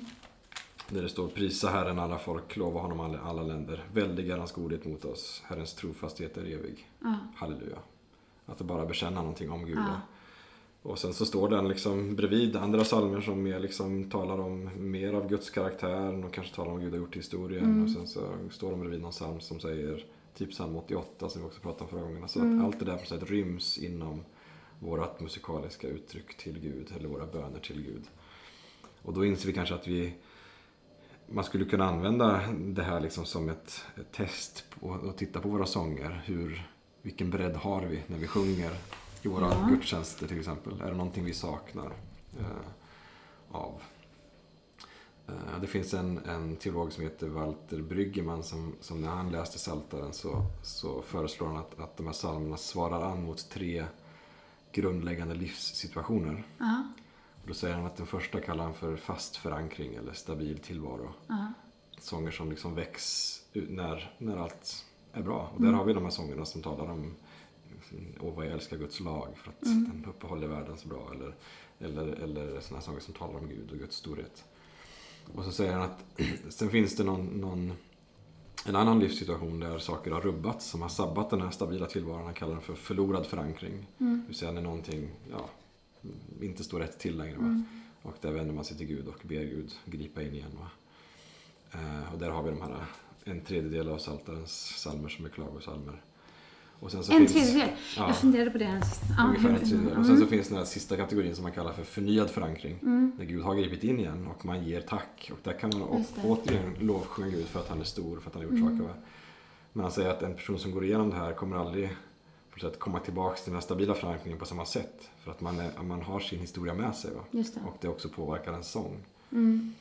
Där det står prisa Herren alla folk, lova honom alla, alla länder. Väldig är hans godhet mot oss, Herrens trofasthet är evig. Ja. Halleluja. Att bara bekänna någonting om Gud. Va? Och sen så står den liksom bredvid andra salmer som mer liksom talar om mer av Guds karaktär och kanske talar om Gud har gjort i historien. Mm. Och sen så står de bredvid någon psalm som säger typ psalm 88 som vi också pratade om förra gången. Så Mm. att allt det där på sätt ryms inom vårt musikaliska uttryck till Gud eller våra böner till Gud. Och då inser vi kanske att vi man skulle kunna använda det här liksom som ett, ett test och titta på våra sånger. Hur, vilken bredd har vi när vi sjunger i våra Ja. gudstjänster till exempel? Är det någonting vi saknar eh, av? Eh, det finns en, en teolog som heter Walter Bryggeman som, som när han läste Psaltaren så, så föreslår han att, att de här psalmerna svarar an mot tre grundläggande livssituationer. Ja. Då säger han att den första kallar han för fast förankring eller stabil tillvaro. Ja. Sånger som liksom väcks när, när allt är bra. Och där har vi de här sångerna som talar om Åh vad jag älskar Guds lag för att den uppehåller världen så bra. Eller, eller, eller sådana sånger som talar om Gud och Guds storhet. Och så säger han att sen finns det någon, någon, en annan livssituation där saker har rubbats som har sabbat den här stabila tillvaron. Han kallar den för förlorad förankring. Mm. Det vill säga när någonting ja, inte står rätt till längre. Mm. Och där vänder man sig till Gud och ber Gud gripa in igen. Va? Eh, och där har vi de här, en tredjedel av Psaltarens psalmer som är klagosalmer. Och sen så En finns, tredjedel. Ja, Jag funderade på det här sist. Ja, ungefär en tredjedel. Och sen så finns den här sista kategorin som man kallar för förnyad förankring. Mm. Där Gud har gripit in igen och man ger tack. Och där kan man å- återigen lovsjunga Gud för att han är stor, för att han har gjort Mm. saker. Va? Men han säger att en person som går igenom det här kommer aldrig på sätt komma tillbaka till den här stabila förankringen på samma sätt. För att man, är, man har sin historia med sig. Va? Det. Och det också påverkar ens sång. Mm.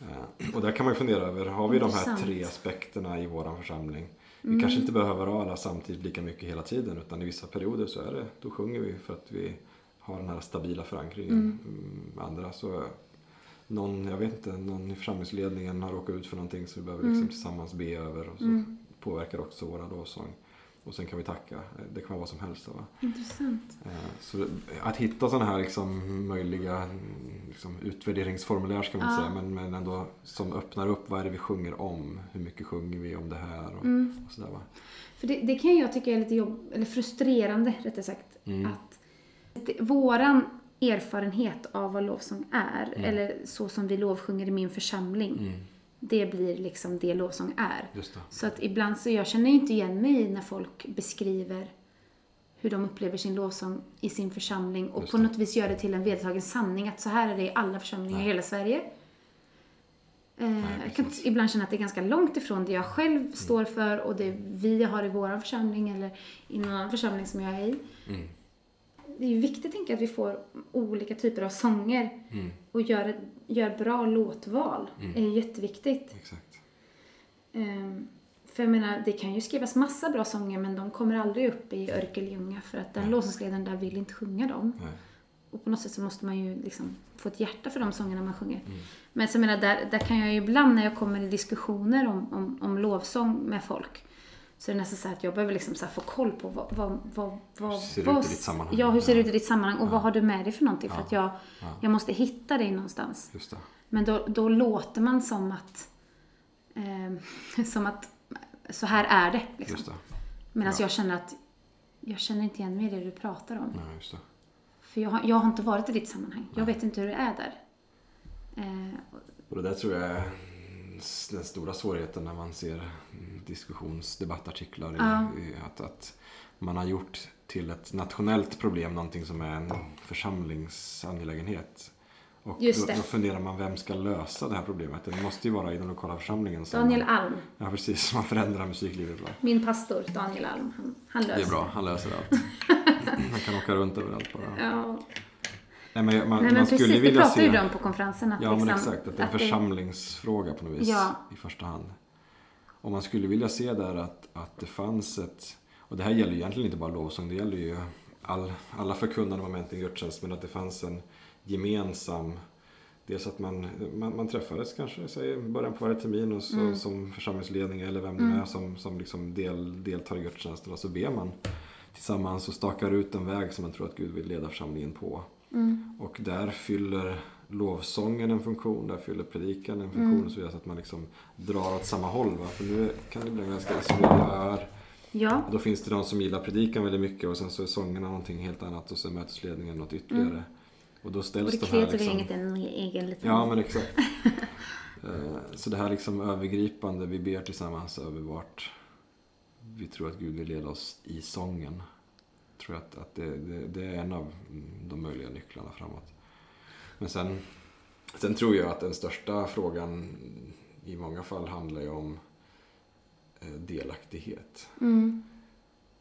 Eh, Och där kan man ju fundera över, har vi de här tre aspekterna i våran församling? Vi Mm. kanske inte behöver ha alla samtidigt lika mycket hela tiden utan i vissa perioder så är det, då sjunger vi för att vi har den här stabila förankringen. Mm. Mm, Andra så, någon, jag vet inte, någon i församlingsledningen har råkat ut för någonting som vi behöver Mm. liksom tillsammans be över och så Mm. påverkar också våra lovsång. Och sen kan vi tacka, det kan vara vad som helst. Va? Intressant. Eh, Så att hitta sådana här liksom möjliga liksom utvärderingsformulär ska man Ja. säga, men, men ändå som öppnar upp vad är det vi sjunger om? Hur mycket sjunger vi om det här? Och, Mm. och sådär, va? För det, det kan jag tycka är lite jobb, eller frustrerande rättare sagt. Mm. Att det, våran erfarenhet av vad lovsång är, Mm. eller så som vi lovsjunger i min församling, Mm. Det blir liksom det lovsång är. Det. Så att ibland så, jag känner inte igen mig när folk beskriver hur de upplever sin lovsång i sin församling och på något vis gör det till en vedertagen sanning att så här är det i alla församlingar i Nej. hela Sverige. Eh, jag kan ibland känna att det är ganska långt ifrån det jag själv står för och det vi har i vår församling eller i någon annan församling som jag är i. Mm. Det är ju viktigt tänker jag, att vi får olika typer av sånger Mm. och gör, gör bra låtval. Mm. Det är jätteviktigt. Exakt. Ehm, för jag menar, det kan ju skrivas massa bra sånger men de kommer aldrig upp i Örkelljunga för att den Nej. lovsångsledaren där vill inte sjunga dem. Nej. Och på något sätt så måste man ju liksom få ett hjärta för de sångerna man sjunger. Mm. Men så jag menar, där, där kan jag ju ibland när jag kommer i diskussioner om, om, om lovsång med folk så är det nästan så att jag behöver liksom så få koll på vad, vad, vad, vad, Hur ser det vad, ut i ditt sammanhang? Ja, hur ser det Ja. ut i ditt sammanhang och vad har du med dig för någonting? För Ja. att jag, Ja. jag måste hitta dig någonstans. Just det. Men då, då låter man som att, ehm, som att så här är det. Liksom. Just det. Medan Ja. jag känner att jag känner inte igen mig i det du pratar om. Nej, just det. För jag har, jag har inte varit i ditt sammanhang. Jag vet inte hur det är där. Eh, Och det där tror jag är den stora svårigheten när man ser diskussionsdebattartiklar. i- Ja. I, att, att man har gjort till ett nationellt problem någonting som är en församlingsangelägenhet. Och Just då, det. då funderar man, vem ska lösa det här problemet? Det måste ju vara i den lokala församlingen. Som Daniel man, Alm, Ja, precis. Man förändrar musiklivet. Va? min pastor Daniel Alm, han, han löser Det är bra, han löser allt. Han kan åka runt överallt bara. Ja. Nej, men man, Nej, men man precis, skulle det pratar se... ju de på konferensen. Att Ja, men liksom, exakt. Att det är en församlingsfråga på något vis Ja. i första hand. Och man skulle vilja se där att, att det fanns ett... Och det här gäller ju egentligen inte bara lovsång, det gäller ju all, alla förkunnande moment i gudstjänst. Men att det fanns en gemensam... Dels att man, man, man träffades kanske säg, i början på varje termin och så, Mm. som församlingsledning eller vem det Mm. är som, som liksom del, deltar i gudstjänsten. Och så ber man tillsammans och stakar ut en väg som man tror att Gud vill leda församlingen på. Mm, Och där fyller lovsången en funktion, där fyller predikan en funktion Mm. och så vidare så att man liksom drar åt samma håll. Va? För nu kan det bli ganska isolerade öar. ja, Då finns det de som gillar predikan väldigt mycket och sen så är sångerna någonting helt annat och så är mötesledningen något ytterligare. Och då och ställs det de här liksom... en egen liten... Ja men exakt. Eh, så det här liksom övergripande, vi ber tillsammans över vart vi tror att Gud vill leda oss i sången. Tror jag att, att det, det, det är en av de möjliga nycklarna framåt. Men sen, sen tror jag att den största frågan i många fall handlar ju om eh, delaktighet. Mm,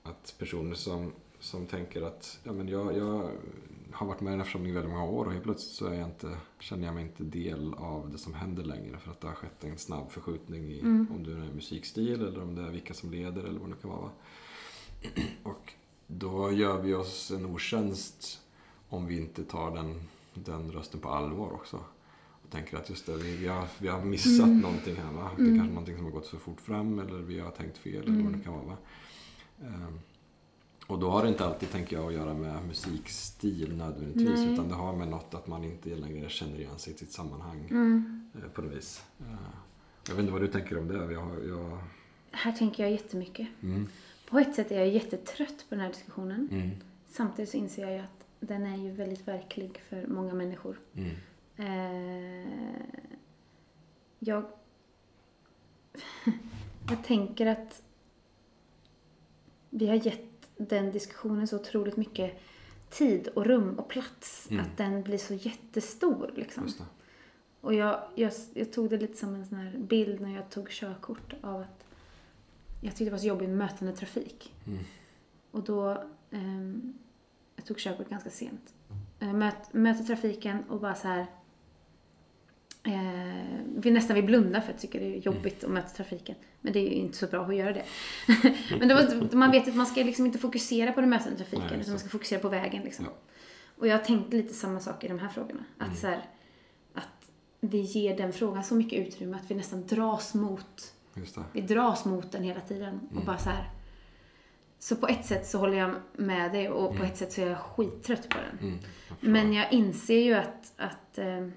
Att personer som, som tänker att ja, men jag, jag har varit med i den här församlingen väldigt många år och helt plötsligt så är jag inte, känner jag mig inte del av det som händer längre för att det har skett en snabb förskjutning i Mm. om det är musikstil eller om det är vilka som leder eller vad det kan vara. va. Och då gör vi oss en otjänst om vi inte tar den, den rösten på allvar också. Och tänker att just det, vi, vi, har, vi har missat Mm. någonting här va. Det är Mm. kanske någonting som har gått för fort fram eller vi har tänkt fel eller vad det kan vara. Va? Ehm, och då har det inte alltid, tänker jag, att göra med musikstil nödvändigtvis. Nej. Utan det har med något att man inte längre känner igen sig i sitt sammanhang mm. eh, på något vis. Eh, jag vet inte vad du tänker om det. Jag, jag, Här tänker jag jättemycket. mm, På ett sätt är jag jättetrött på den här diskussionen. mm, Samtidigt så inser jag ju att den är ju väldigt verklig för många människor. mm, Eh, jag, jag tänker att vi har gett den diskussionen så otroligt mycket tid och rum och plats. Mm. Att den blir så jättestor liksom. Och jag, jag, jag tog det lite som en sån här bild när jag tog körkort av att jag tyckte det var så jobbigt med mötande trafik. Mm. Och då, ehm, jag tog körkort ganska sent. Eh, möt, möter trafiken och bara så här Eh, vi nästan vill blunda för att jag tycker det är jobbigt att möta trafiken. Men det är ju inte så bra att göra det. Men det var, man vet att man ska liksom inte fokusera på den mötande trafiken Nej, utan man ska fokusera på vägen. Liksom. Ja. Och jag har tänkt lite samma sak i de här frågorna. Att, Mm. så här, att vi ger den frågan så mycket utrymme att vi nästan dras mot. Vi dras mot den hela tiden. Och Mm. bara så här. Så på ett sätt så håller jag med dig och på Mm. ett sätt så är jag skittrött på den. Mm. Men jag inser ju att, att eh,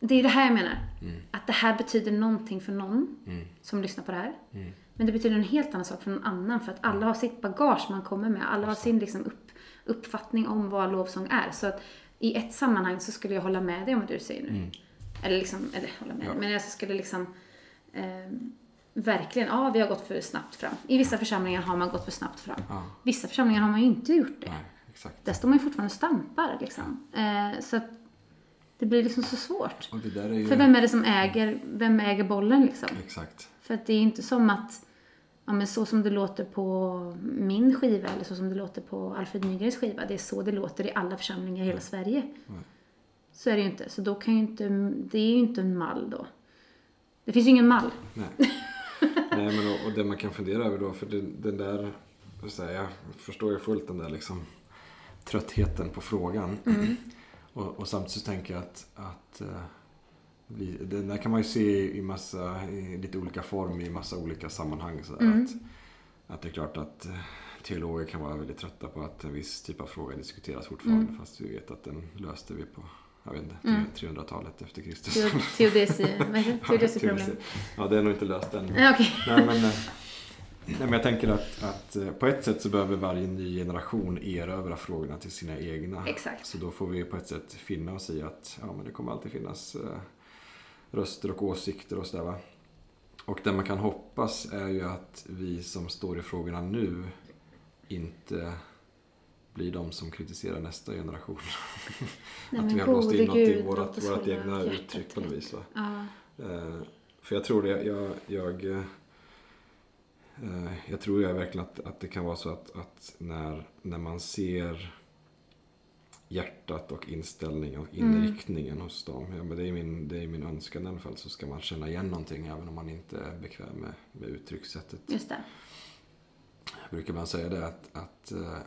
det är det här jag menar. Mm, Att det här betyder någonting för någon mm, som lyssnar på det här. Men det betyder en helt annan sak för någon annan för att alla har sitt bagage man kommer med. Alla har sin liksom upp, uppfattning om vad lovsång är. Så att i ett sammanhang så skulle jag hålla med dig om vad du säger nu. Eller liksom, eller hålla med. Ja. Men jag skulle liksom eh, verkligen, ja vi har gått för snabbt fram. I vissa församlingar har man gått för snabbt fram. Ja. Vissa församlingar har man ju inte gjort det. Nej, exakt. Där står man ju fortfarande och stampar liksom. Eh, så att det blir liksom så svårt. Ju... För vem är det som äger, vem äger bollen liksom? Exakt. För att det är inte som att, ja men så som det låter på min skiva eller så som det låter på Alfred Nygrens skiva, det är så det låter i alla församlingar i hela Sverige. Nej. Så är det ju inte. Så då kan ju inte, det är ju inte en mall då. Det finns ju ingen mall. Nej. Nej, men och, och det man kan fundera över då, för den, den där, säger jag, förstår ju fullt den där liksom tröttheten på frågan. Och, och samtidigt så tänker jag att, att eh, vi, den där kan man ju se i massa, i lite olika form i massa olika sammanhang. Så Mm. att, att det är klart att eh, teologer kan vara väldigt trötta på att en viss typ av fråga diskuteras fortfarande. Mm. Fast vi vet att den löste vi på, jag vet inte, Mm. 300-talet efter Kristus. Teo- Teodesi? Teodesi-problem. Ja, det är nog inte löst än. Okej. Nej, men, eh, nej, men jag tänker att, att eh, på ett sätt så behöver varje ny generation erövra frågorna till sina egna. Exakt. Så då får vi på ett sätt finna oss i att ja, men det kommer alltid finnas eh, röster och åsikter och sådär va. Och det man kan hoppas är ju att vi som står i frågorna nu inte blir de som kritiserar nästa generation. Nej, att vi har låst in något i låt vårt, egna uttryck på något vis. Ja. Eh, För jag tror det, jag, jag, eh, jag tror jag verkligen att, att det kan vara så att, att när, när man ser hjärtat och inställningen och Mm. inriktningen hos dem. Ja, men det, är min, det är min önskan i alla fall. Så ska man känna igen någonting även om man inte är bekväm med, med uttryckssättet. Just det. Jag brukar ibland säga det att, att eh,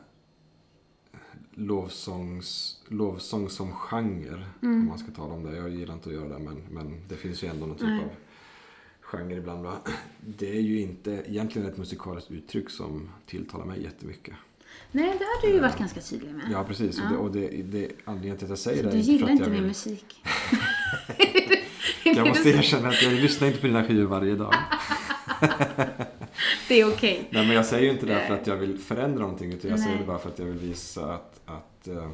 lovsångs, lovsång som genre, Mm. om man ska tala om det. Jag gillar inte att göra det, men, men det finns ju ändå någon typ Nej. av genre ibland. Va? Det är ju inte egentligen ett musikaliskt uttryck som tilltalar mig jättemycket. Nej, det har du ju varit ganska tydlig med. Ja, precis. Ja. Och, det, och det, det, anledningen till att jag säger det du är gillar för att inte jag min vill... musik. Jag måste erkänna att jag lyssnar inte på dina skivor varje dag. Det är okej. Nej, men jag säger ju inte det för att jag vill förändra någonting. Utan jag säger Nej. det bara för att jag vill visa att, att, eh,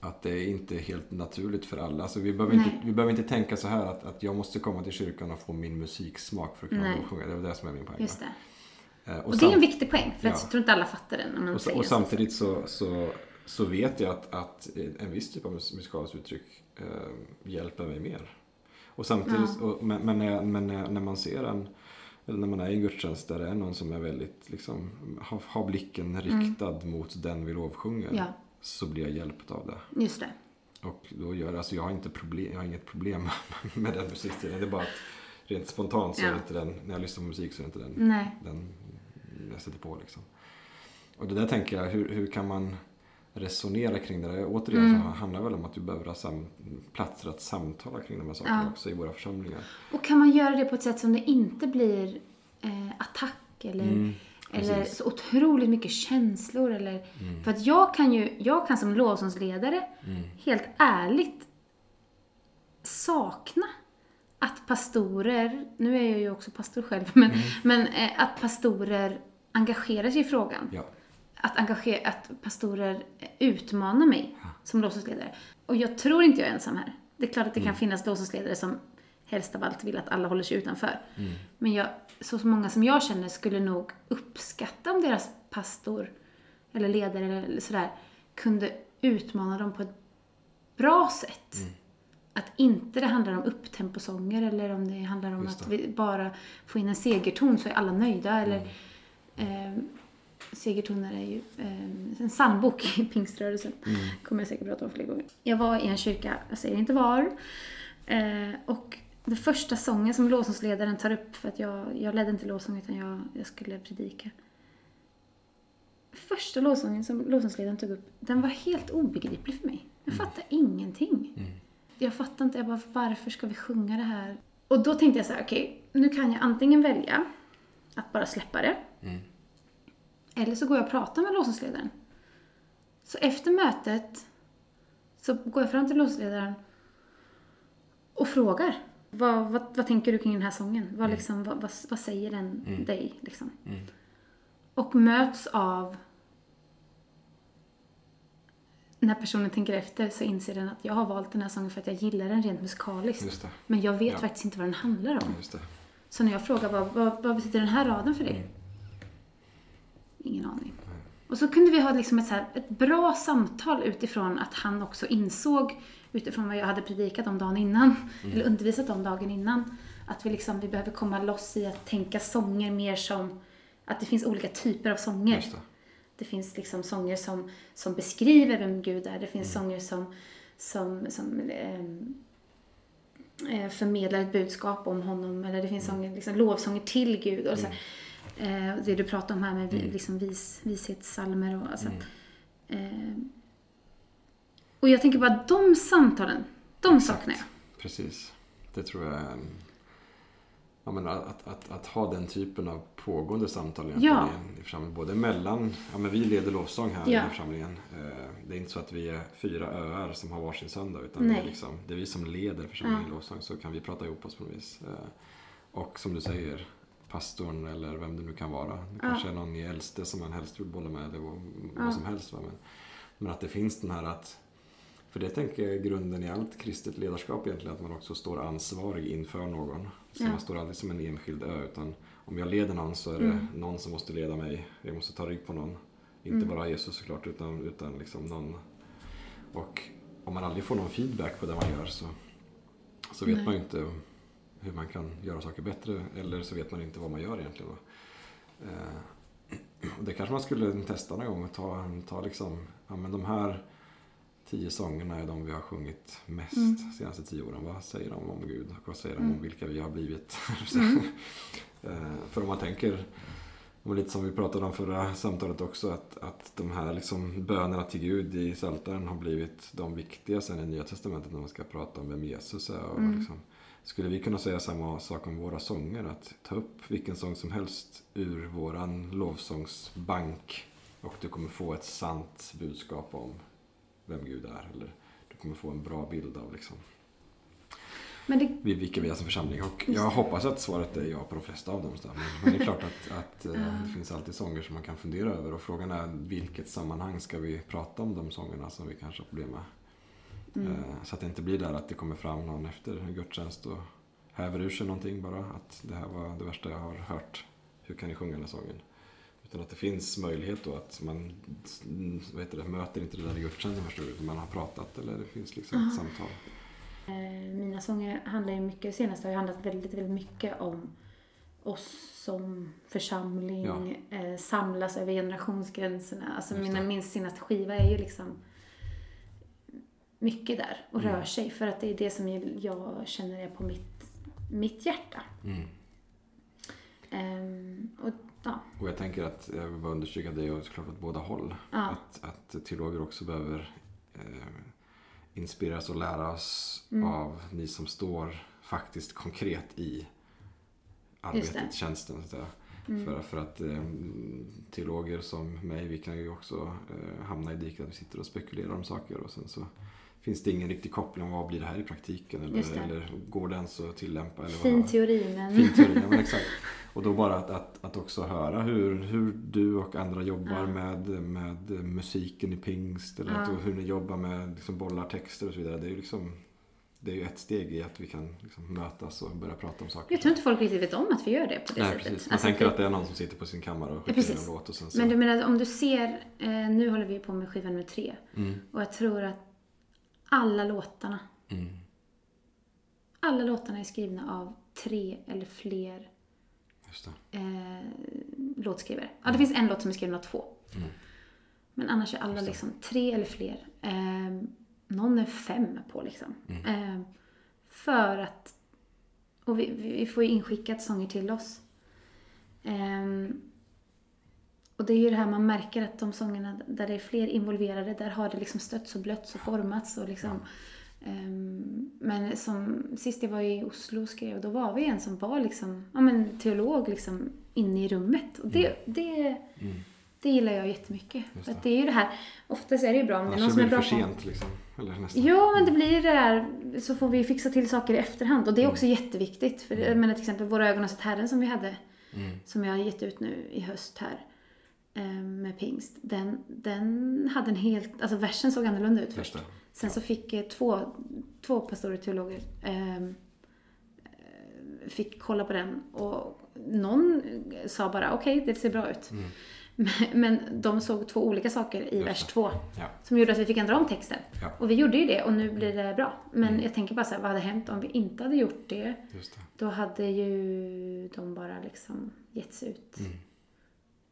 att det är inte helt naturligt för alla. Alltså, vi, behöver inte, vi behöver inte tänka så här att, att jag måste komma till kyrkan och få min musiksmak för att kunna Nej. lovsjunga. Det är det som är min poäng. Just det. Eh, Och, det är en viktig poäng, för Ja. jag tror inte alla fattar den och, säger och samtidigt så, så, så vet jag att, att en viss typ av mus- musikaliskt uttryck eh, hjälper mig mer. Och samtidigt, och, men, men, när, men när man ser en, eller när man är i en gudstjänst där det är någon som är väldigt, liksom, har, har blicken riktad mot den vi lovsjunger. Mm. Ja, Så blir jag hjälpt av det. just det. Och då gör alltså jag har inte problem, jag har inget problem med den musikstilen. Det är bara att rent spontant så är det inte den, när jag lyssnar på musik så är det inte den Nej. den jag sätter på liksom. Och det där tänker jag, hur, hur kan man resonera kring det där? Återigen Mm. så handlar det väl om att du behöver ha sam, platser att samtala kring de här sakerna Ja. också i våra församlingar. Och kan man göra det på ett sätt som det inte blir eh, attack eller, Mm, eller så otroligt mycket känslor eller... För att jag kan ju, jag kan som lovsångsledare Mm. helt ärligt sakna att pastorer, nu är jag ju också pastor själv, men, Mm. men eh, att pastorer engagerar sig i frågan. Ja, Att, engagera, att pastorer utmanar mig som lovsångsledare. Och jag tror inte jag är ensam här. Det är klart att det kan finnas lovsångsledare som helst av allt vill att alla håller sig utanför. Men jag, så många som jag känner skulle nog uppskatta om deras pastor eller ledare eller sådär kunde utmana dem på ett bra sätt. Att inte det handlar om upptemposånger eller om det handlar om att vi bara får in en segerton så är alla nöjda. Eller, eh, segertoner är ju eh, en psalmbok i pingströrelsen. kommer jag säkert prata om fler gånger. Jag var i en kyrka, jag säger inte var. Eh, och den första sången som lovsångsledaren tar upp, för att jag, jag ledde inte lovsång utan jag, jag skulle predika. Första lovsången som lovsångsledaren tog upp, den var helt obegriplig för mig. Jag fattade ingenting. Jag fattade inte, jag bara, varför ska vi sjunga det här? Och då tänkte jag så här, okej, nu kan jag antingen välja att bara släppa det. Eller så går jag och pratar med lovsångsledaren. Så efter mötet så går jag fram till lovsångsledaren och frågar. Vad, vad, vad tänker du kring den här sången? Vad, liksom, vad, vad, vad säger den dig? Liksom? Och möts av när personen tänker efter så inser den att jag har valt den här sången för att jag gillar den rent musikaliskt. Men jag vet Ja. faktiskt inte vad den handlar om. Så när jag frågar vad, vad, vad betyder den här raden för dig? Mm. Ingen aning. Och så kunde vi ha liksom ett, så här, ett bra samtal utifrån att han också insåg, utifrån vad jag hade predikat om dagen innan, Mm. eller undervisat om dagen innan, att vi, liksom, vi behöver komma loss i att tänka sånger mer som, att det finns olika typer av sånger. Det. Det finns liksom sånger som, som beskriver vem Gud är. Det finns Mm. sånger som, som, som ehm, eh, förmedlar ett budskap om honom. Eller det finns Mm. sånger, liksom, lovsånger till Gud. Och så, här. Eh, det du pratar om här med Mm. liksom vis, vishetssalmer och alltså, Mm. eh, Och jag tänker bara de samtalen, de saknar jag. Precis. Det tror jag är. Ja, men att, att, att ha den typen av pågående samtal Ja. i en i församlingen. Både mellan, ja men vi leder lovsång här i Ja. här församlingen. Eh, Det är inte så att vi är fyra öar som har varsin söndag. Utan det är, liksom, det är vi som leder församlingen i lovsång. Så kan vi prata ihop oss på något vis. Eh, Och som du säger, pastorn eller vem det nu kan vara. Det kanske är någon i äldste som man helst vill bolla med. Eller vad, Ja. vad som helst. Va? Men, men att det finns den här att för det tänker jag är grunden i allt kristet ledarskap egentligen, att man också står ansvarig inför någon. Så Ja. man står aldrig som en enskild ö, utan om jag leder någon så är det Mm. någon som måste leda mig. Jag måste ta rygg på någon. Inte Mm. bara Jesus såklart, utan, utan liksom någon. Och om man aldrig får någon feedback på det man gör så, så vet Nej. man ju inte hur man kan göra saker bättre, eller så vet man inte vad man gör egentligen. Va? Eh, och det kanske man skulle testa någon gång och ta, ta liksom, ja men de här tio sångerna är de vi har sjungit mest Mm. de senaste tio åren. Vad säger de om Gud? Och vad säger de Mm. om vilka vi har blivit? Mm. Eh, För om man tänker, och lite som vi pratade om förra samtalet också, att, att de här liksom bönerna till Gud i Psaltaren har blivit de viktiga sen i Nya Testamentet när man ska prata om vem Jesus är. Och Mm. liksom, skulle vi kunna säga samma sak om våra sånger? Att ta upp vilken sång som helst ur våran lovsångsbank och du kommer få ett sant budskap om vem Gud är. Eller du kommer få en bra bild av liksom, Men det, vi- vilka vi är som församling. Och jag hoppas att svaret är ja på de flesta av dem. Men, det är klart att, att eh, det finns alltid sånger som man kan fundera över. Och frågan är vilket sammanhang ska vi prata om de sångerna som vi kanske har problem med. Mm. Eh, Så att det inte blir där att det kommer fram någon efter en gudstjänst och häver ur sig någonting bara. Att det här var det värsta jag har hört. Hur kan ni sjunga den här sången? Utan att det finns möjlighet då att man vad heter det, möter inte det där i gudstjänsten förstår du. Man har pratat eller det finns liksom ett Ah. samtal. Eh, Mina sånger handlar ju mycket, senast har ju handlat väldigt, väldigt mycket om oss som församling, Ja. eh, samlas över generationsgränserna. Alltså Just mina, det. min senaste skiva är ju liksom mycket där och Mm. rör sig för att det är det som jag känner är på mitt, mitt hjärta. Mm. Ehm, och ja, Och jag tänker att jag vill bara understryka det och såklart åt båda håll. Ja. Att, att teologer också behöver eh, inspireras och lära oss Mm. av ni som står faktiskt konkret i arbetet, tjänsten. Så. Mm. För, för att eh, teologer som mig, vi kan ju också eh, hamna i diket att vi sitter och spekulerar om saker och sen så finns det ingen riktig koppling vad blir det här i praktiken eller, eller går det ens att tillämpa? Eller fin teori men... Fin teori, ja, men exakt. Och då bara att, att, att också höra hur, hur du och andra jobbar Ja. med, med musiken i pingst. Eller Ja. att, hur ni jobbar med liksom, bollar texter och så vidare. Det är ju liksom, det är ju ett steg i att vi kan liksom, mötas och börja prata om saker. Jag tror inte folk riktigt vet om att vi gör det på det Nej, sättet. precis. Man Alltså, tänker att det är någon som sitter på sin kammare och Ja, skickar precis. en låt och sen så... Men du menar om du ser, eh, nu håller vi på med skiva nummer tre. Mm, Och jag tror att alla låtarna, mm, alla låtarna är skrivna av tre eller fler eh, låtskrivare. Ja, det finns en låt som är skriven av två. Mm. Men annars är alla liksom tre eller fler. Eh, någon är fem på liksom. Mm. Eh, för att, och vi, vi får ju inskickat sånger till oss. Eh, och det är ju det här man märker att de sångerna där det är fler involverade, där har det liksom stötts och blötts och formats och liksom Ehm, Men som sist jag var i Oslo och skrev, då var vi en som var liksom, ja men teolog liksom inne i rummet. Och det, det, Mm. det gillar jag jättemycket. Just För att det. det är ju det här, oftast är det ju bra om det är någon som är det bra på... sent liksom. Eller nästan. Ja, men det blir det där, så får vi fixa till saker i efterhand. Och det är Mm. också jätteviktigt. För jag menar till exempel Våra ögon har sett Herren som vi hade, Mm. som jag har gett ut nu i höst här. Eh, med pingst, den, den hade en helt, alltså versen såg annorlunda ut först. Sen så fick eh, två, två pastorer teologer ehm, eh, fick kolla på den och någon sa bara okej, det ser bra ut. Mm. Men, de såg två olika saker i Just vers två Ja. som gjorde att vi fick ändra om texten. Ja. Och vi gjorde ju det och nu blir det bra. Men Mm. jag tänker bara så här, vad hade hänt om vi inte hade gjort det? Det. Då hade ju de bara liksom gett sig ut. Mm.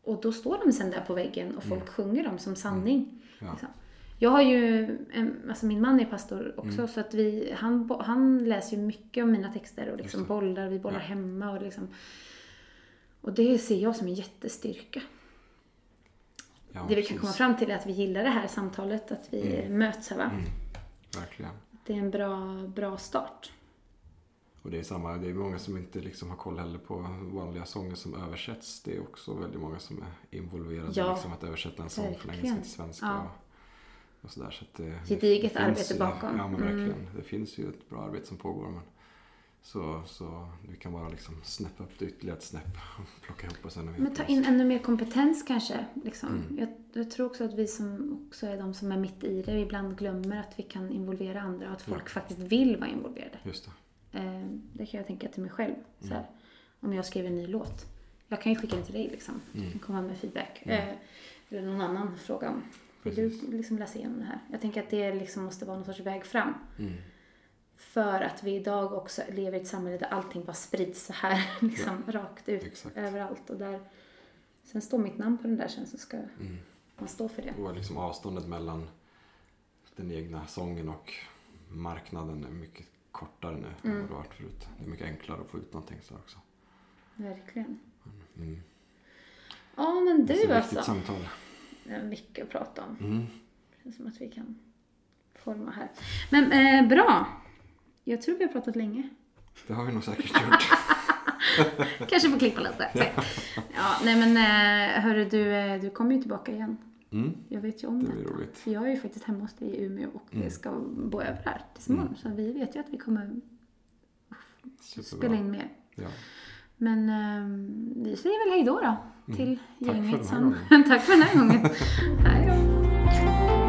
Och då står de sen där på väggen och folk sjunger dem som sanning. Ja. Liksom. Jag har ju, alltså min man är pastor också Mm. så att vi, han, han läser ju mycket om mina texter och liksom bollar, vi bollar Ja. hemma och liksom. Och det ser jag som en jättestyrka. Ja, det vi kan komma fram till är att vi gillar det här samtalet, att vi möts här va. Mm. Verkligen. Det är en bra, bra start. Och det är samma, det är många som inte liksom har koll heller på vanliga sånger som översätts. Det är också väldigt många som är involverade Ja, i liksom att översätta en sång från engelska till svenska. Ja. Och, och sådär. Så att det, Gediget det arbete ju- bakom. Ja men Mm. verkligen. Det finns ju ett bra arbete som pågår. Men så, så vi kan bara liksom snäppa upp det ytterligare ett snäpp och plocka ihop oss ännu mer. Men ta in ännu mer kompetens kanske. Liksom. Mm. Jag, jag tror också att vi som också är de som är mitt i det ibland glömmer att vi kan involvera andra och att folk faktiskt vill vara involverade. Just det. Eh, det kan jag tänka till mig själv. Så Mm. här, om jag skriver en ny låt. Jag kan ju skicka den till dig liksom. Mm. Du kan komma med feedback. Eh, eller någon annan fråga om. Vill Precis. du liksom läsa igenom det här? Jag tänker att det liksom måste vara någon sorts väg fram. Mm. För att vi idag också lever i ett samhälle där allting bara sprids så här liksom rakt ut Exakt. överallt. Och där, sen står mitt namn på den där sen så ska Mm. man stå för det. Och liksom avståndet mellan den egna sången och marknaden är mycket kortare nu än Mm. vad det varit förut. Det är mycket enklare att få ut någonting så också. Verkligen. Mm. Ja men Det är du ett viktigt alltså. samtal. Det är mycket att prata om. Mm. Det känns som att vi kan forma här. Men eh, bra. Jag tror vi har pratat länge. Det har vi nog säkert gjort. Kanske får klippa lite. Ja, nej men eh, hörru du, eh, du kommer ju tillbaka igen. Mm. Jag vet ju om Det blir roligt. För jag är ju faktiskt hemma hos dig i Umeå och Mm. ska bo över här tills imorgon. Så vi vet ju att vi kommer spela Superbra. in mer. Ja. Men eh, vi säger väl hej då då till Mm. Tack för gänget den här som... gången. Tack för den här gången. hej då.